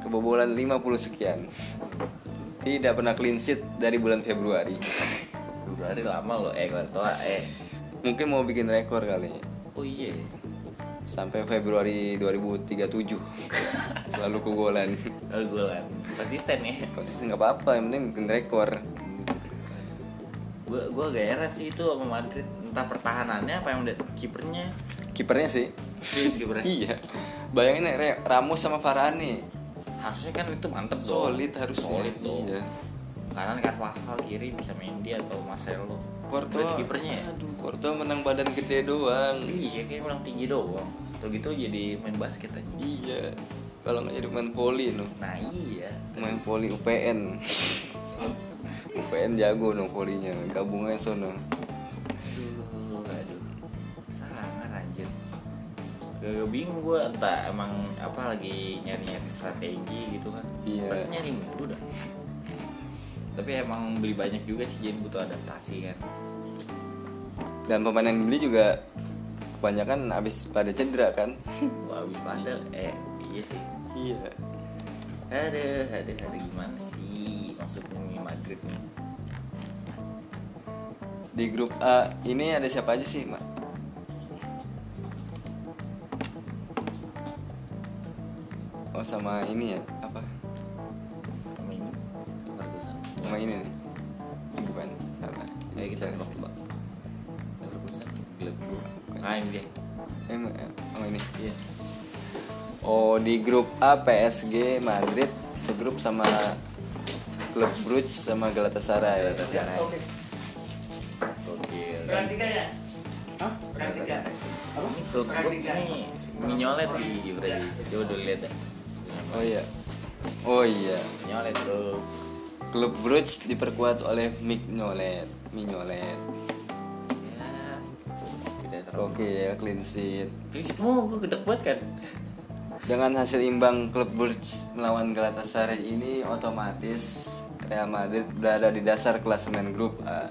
kebobolan 50 sekian. Tidak pernah clean sheet dari bulan Februari.
Februari lama loh, eh Courtois, eh.
Mungkin mau bikin rekor kali.
Oh iya.
Sampai Februari 2037 selalu kegolan.
Lalu golan. Konsisten ya.
Konsisten nggak apa-apa, yang penting bikin rekor.
Gue gue agak heran sih itu sama Madrid. Entah pertahanannya apa yang udah kipernya.
Kipernya sih.
Serius kipernya.
iya. Bayangin ya, Ramos sama Varane.
Harusnya kan itu mantep dong.
Solid harusnya.
Solid dong.
Iya.
Kanan Carvajal, kiri bisa Mendy atau Marcelo. Berarti kipernya ya.
Aduh, Courtois menang badan gede doang.
Iya kayak menang tinggi doang. Kalau gitu jadi main basket aja.
Iya. Kalau nggak jadi main poli no.
Nah iya.
Main poli UPN. UPN jago no polinya. Gabung aja sono.
Aduh, aduh. Sangat anjir. Gak bingung gue entah emang apa lagi nyari-nyari strategi gitu kan.
Iya.
Berarti nyari mulu dah. Tapi emang beli banyak juga sih jadi butuh adaptasi kan.
Dan pemain yang dibeli juga kebanyakan habis pada cedera kan.
Wah habis pada eh iya sih.
iya.
Aduh, aduh, aduh gimana sih maksudnya Madrid nih?
Di grup A ini ada siapa aja sih, Mak? Oh sama ini ya apa?
Sama ini
nih. Bukan, salah. Ini
kita
Chelsea. Bukan.
Ah ini dia.
Eh, sama ini.
Iya.
Oh di grup A PSG Madrid segrup sama klub Brugge sama Galatasaray.
Galatasaray. Gokil.
Perang tiga ya?
Hah?
Perang tiga.
Ini klub ini minyolet di berarti. Coba dulu lihat deh.
Oh iya. Oh iya.
Minyolet bro.
Klub Brugge diperkuat oleh Mignolet. Mignolet.
Ya.
Oke ya clean sheet.
Terus itu mau gue gedek banget kan.
Dengan hasil imbang klub Brugge melawan Galatasaray ini otomatis Real Madrid berada di dasar klasemen grup A.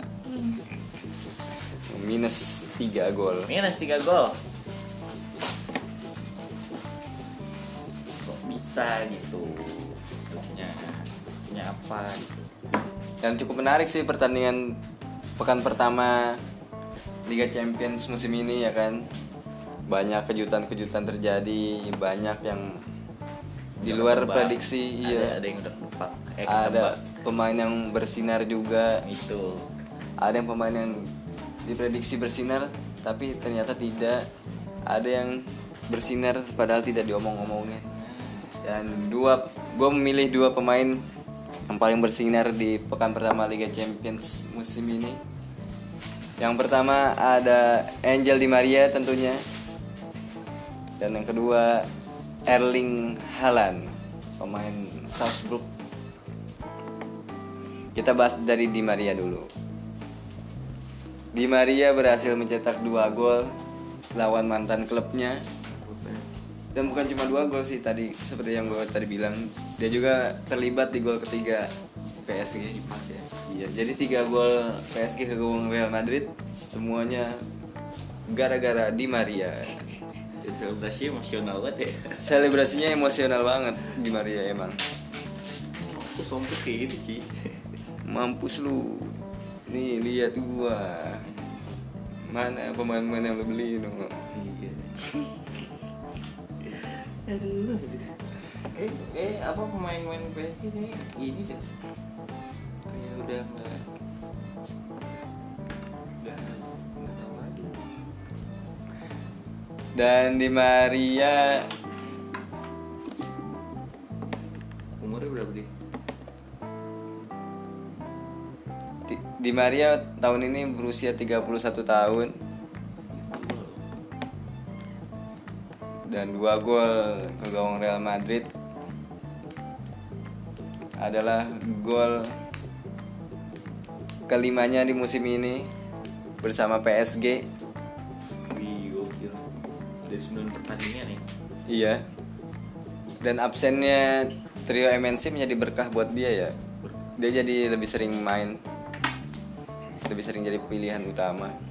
Minus 3 gol.
Minus 3 gol. Kok bisa gitu? Punya punya apa gitu.
Yang cukup menarik sih pertandingan pekan pertama Liga Champions musim ini ya kan. Banyak kejutan-kejutan terjadi, banyak yang di luar prediksi
Ada,
iya.
ada yang tertebak. Eh,
Ada pemain yang bersinar juga,
Itu.
ada yang pemain yang diprediksi bersinar tapi ternyata tidak. Ada yang bersinar padahal tidak diomong-omongin. Dan dua gue memilih dua pemain yang paling bersinar di pekan pertama Liga Champions musim ini. Yang pertama ada Angel Di Maria tentunya. Dan yang kedua Erling Haaland, pemain Salzburg. Kita bahas dari Di Maria dulu. Di Maria berhasil mencetak dua gol lawan mantan klubnya dan bukan cuma dua gol sih tadi seperti yang gue tadi bilang dia juga terlibat di gol ketiga PSG iya jadi tiga gol PSG ke gawang Real Madrid semuanya gara-gara Di Maria
selebrasi emosional banget ya.
selebrasinya emosional banget Di Maria emang
sombong kayak gitu sih.
mampus lu nih lihat gua mana pemain-pemain yang lu beli no
Iya. Aduh, aduh. Kayak, kayak apa pemain-pemain PSG kayak ini deh. Kayak udah nggak udah nggak tahu lagi.
dan Di Maria
Umurnya berapa dia?
Di- Di Maria tahun ini berusia 31 tahun dan dua gol ke gawang Real Madrid adalah gol kelimanya di musim ini bersama PSG.
Wih, gokil. Dari 9 pertandingan ya.
Iya. Dan absennya trio MNC menjadi berkah buat dia ya. Dia jadi lebih sering main, lebih sering jadi pilihan utama.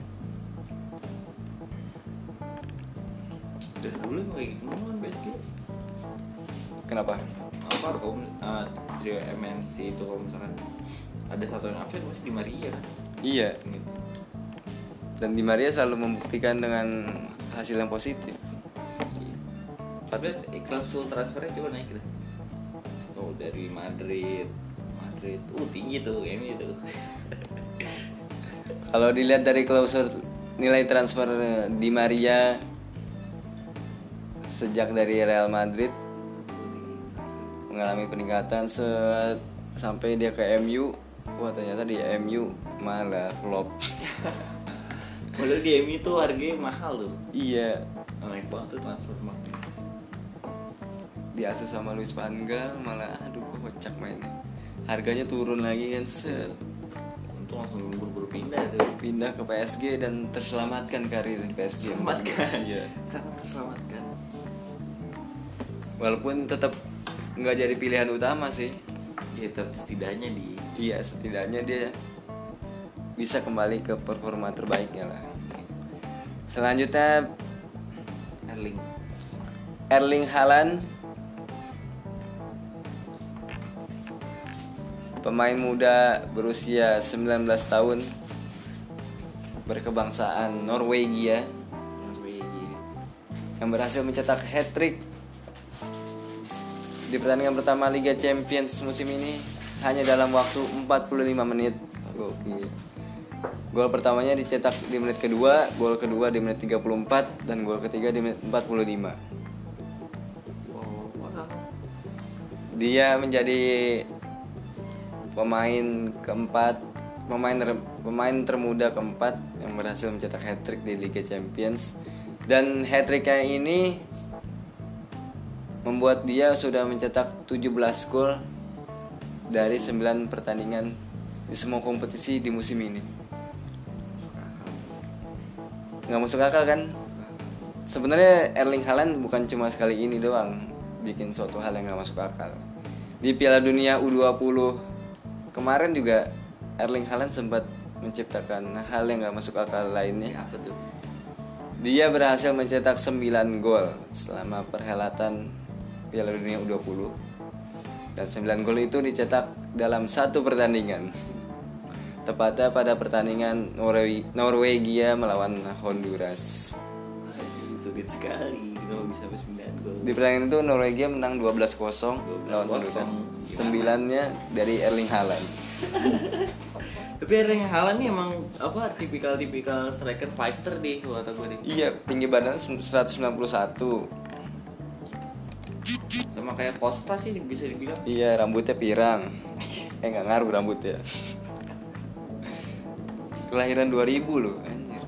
Dari dulu emang kayak gitu kan PSG
Kenapa?
apa kalau uh, trio MNC itu kalau misalkan ada satu yang absen pasti di Maria kan
Iya.
gitu.
Dan Di Maria selalu membuktikan dengan hasil yang positif.
tapi klausul transfernya coba naik gitu oh dari Madrid Madrid uh tinggi tuh ini tuh
Kalau dilihat dari klausul nilai transfer Di Maria sejak dari Real Madrid mengalami peningkatan se- sampai dia ke MU. Wah ternyata di MU malah flop.
Padahal di MU tuh harganya mahal tuh
iya,
naik banget tuh transfer market
diasuh sama Luis Van Gaal malah aduh kocak mainnya. Harganya turun lagi kan set
untung langsung buru-buru pindah tuh
pindah ke PSG dan terselamatkan karir di PSG.
Selamatkan.
Iya.
sangat terselamatkan
Walaupun tetap nggak jadi pilihan utama sih.
ya tapi setidaknya di
Iya, setidaknya dia bisa kembali ke performa terbaiknya lah. Selanjutnya
Erling
Erling Haaland pemain muda berusia 19 tahun berkebangsaan Norwegia
Norwegia
yang berhasil mencetak hat-trick di pertandingan pertama Liga Champions musim ini hanya dalam waktu 45 menit. Gokil. Gol pertamanya dicetak di menit kedua, gol kedua di menit 34 dan gol ketiga di menit 45.
wow wow
Dia menjadi pemain keempat, pemain pemain termuda keempat yang berhasil mencetak hat-trick di Liga Champions. Dan hat-tricknya ini membuat dia sudah mencetak 17 gol dari 9 pertandingan di semua kompetisi di musim ini. Nggak masuk akal kan? Sebenarnya Erling Haaland bukan cuma sekali ini doang bikin suatu hal yang nggak masuk akal. Di Piala Dunia U20 kemarin juga Erling Haaland sempat menciptakan hal yang nggak masuk akal lainnya.
apa tuh
Dia berhasil mencetak 9 gol selama perhelatan Piala Dunia U20. Dan 9 gol itu dicetak dalam satu pertandingan. Tepatnya pada pertandingan Norwe- Norwegia melawan Honduras.
Sulit sekali kenapa bisa sampai 9 gol
Di pertandingan itu Norwegia menang 12-0 lawan
12-0.
Honduras. Sembilannya dari Erling Haaland.
tapi Erling Haaland nih emang apa tipikal-tipikal striker fighter deh kalau kata gue deh
Iya, tinggi badan 191.
Sama kayak Costa sih bisa dibilang
Iya, rambutnya pirang. Eh nggak ngaruh rambutnya. Kelahiran 2000 loh, anjir.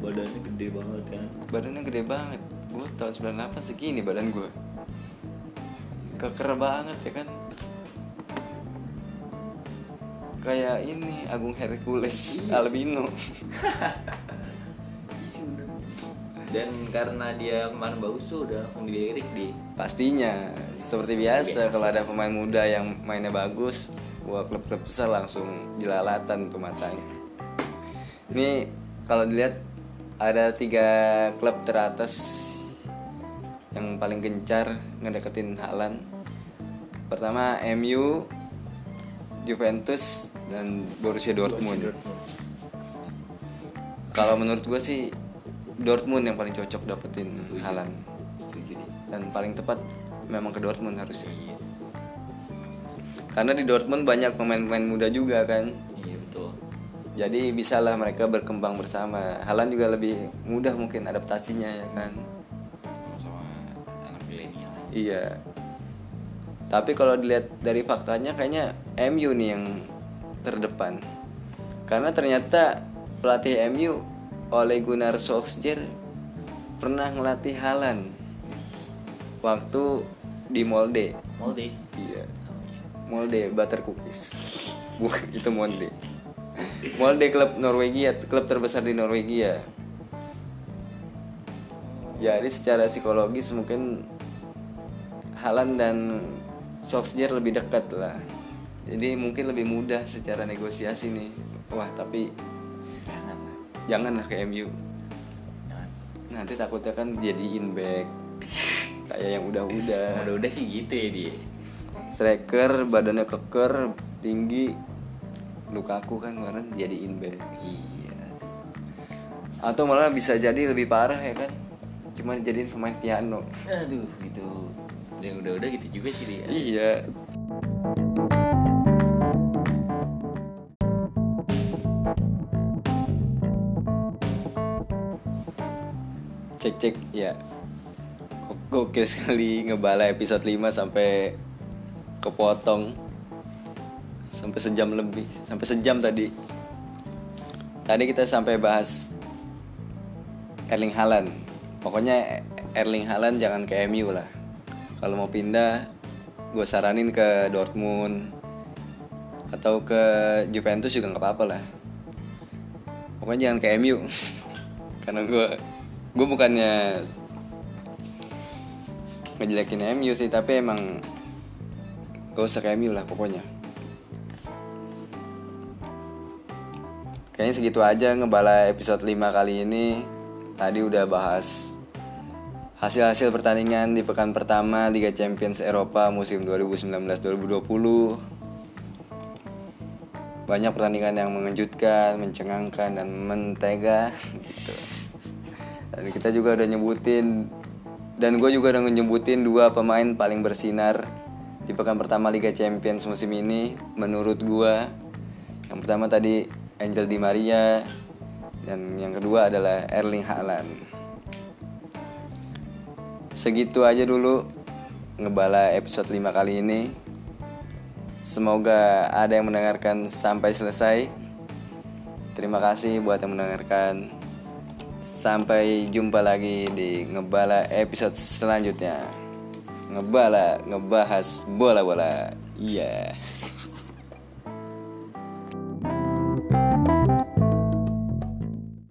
badannya gede banget kan
Badannya gede banget. Gue tahun 98 segini badan gue. Keker banget ya kan. Kayak ini Agung Hercules albino.
dan karena dia kemarin bagus tuh udah langsung dilirik di
Pastinya seperti biasa kalau ada pemain muda yang mainnya bagus, wah klub-klub besar langsung jelalatan tuh matanya. Ini kalau dilihat ada tiga klub teratas yang paling gencar ngedeketin Haaland. Pertama MU, Juventus dan Borussia Dortmund. Kalau menurut gue sih Dortmund yang paling cocok dapetin
deh.
dan paling tepat memang ke Dortmund harusnya. Karena di Dortmund banyak pemain-pemain muda juga kan.
iya betul
Jadi bisalah mereka berkembang bersama. Haaland juga lebih mudah mungkin adaptasinya ya kan.
sama anak milenial
Iya. Tapi kalau dilihat dari faktanya kayaknya MU nih yang terdepan. Karena ternyata pelatih MU Ole Gunnar Solskjaer pernah ngelatih Haaland waktu di Molde.
mau deh
Iya. Molde Butter Cookies. Bukan itu Molde. Molde klub Norwegia, klub terbesar di Norwegia. Jadi secara psikologis mungkin Haaland dan Solskjaer lebih dekat lah. Jadi mungkin lebih mudah secara negosiasi nih. Wah, tapi janganlah ke MU.
jangan.
Nanti takutnya kan jadiin back. Kayak yang udah-udah.
Udah udah sih gitu ya dia.
Striker badannya keker tinggi. Lukaku kan kemarin jadiin back.
Iya.
Atau malah bisa jadi lebih parah ya kan? Cuma jadiin pemain piano.
Aduh gitu. Yang udah udah gitu juga sih dia.
Iya cek ya. Gokil sekali ngebala episode 5 sampai kepotong. Sampai sejam lebih sampai sejam tadi. Tadi kita sampai bahas Erling Haaland. Pokoknya Erling Haaland jangan ke MU lah. Kalau mau pindah gue saranin ke Dortmund atau ke Juventus juga nggak apa-apa lah. Pokoknya jangan ke MU karena gue gue bukannya ngejelekin MU sih tapi emang gak usah ke MU lah pokoknya. Kayaknya segitu aja ngebala episode 5 kali ini. Tadi udah bahas hasil-hasil pertandingan di pekan pertama Liga Champions Eropa musim 2019-2020 banyak pertandingan yang mengejutkan, mencengangkan dan mentega gitu. Dan kita juga udah nyebutin dan gue juga udah nyebutin dua pemain paling bersinar di pekan pertama Liga Champions musim ini menurut gue. Yang pertama tadi Angel Di Maria dan yang kedua adalah Erling Haaland. Segitu aja dulu ngebala episode 5 kali ini. Semoga ada yang mendengarkan sampai selesai. Terima kasih buat yang mendengarkan. Sampai jumpa lagi di ngebala episode selanjutnya. Ngebala, ngebahas bola-bola. Iya. Yeah.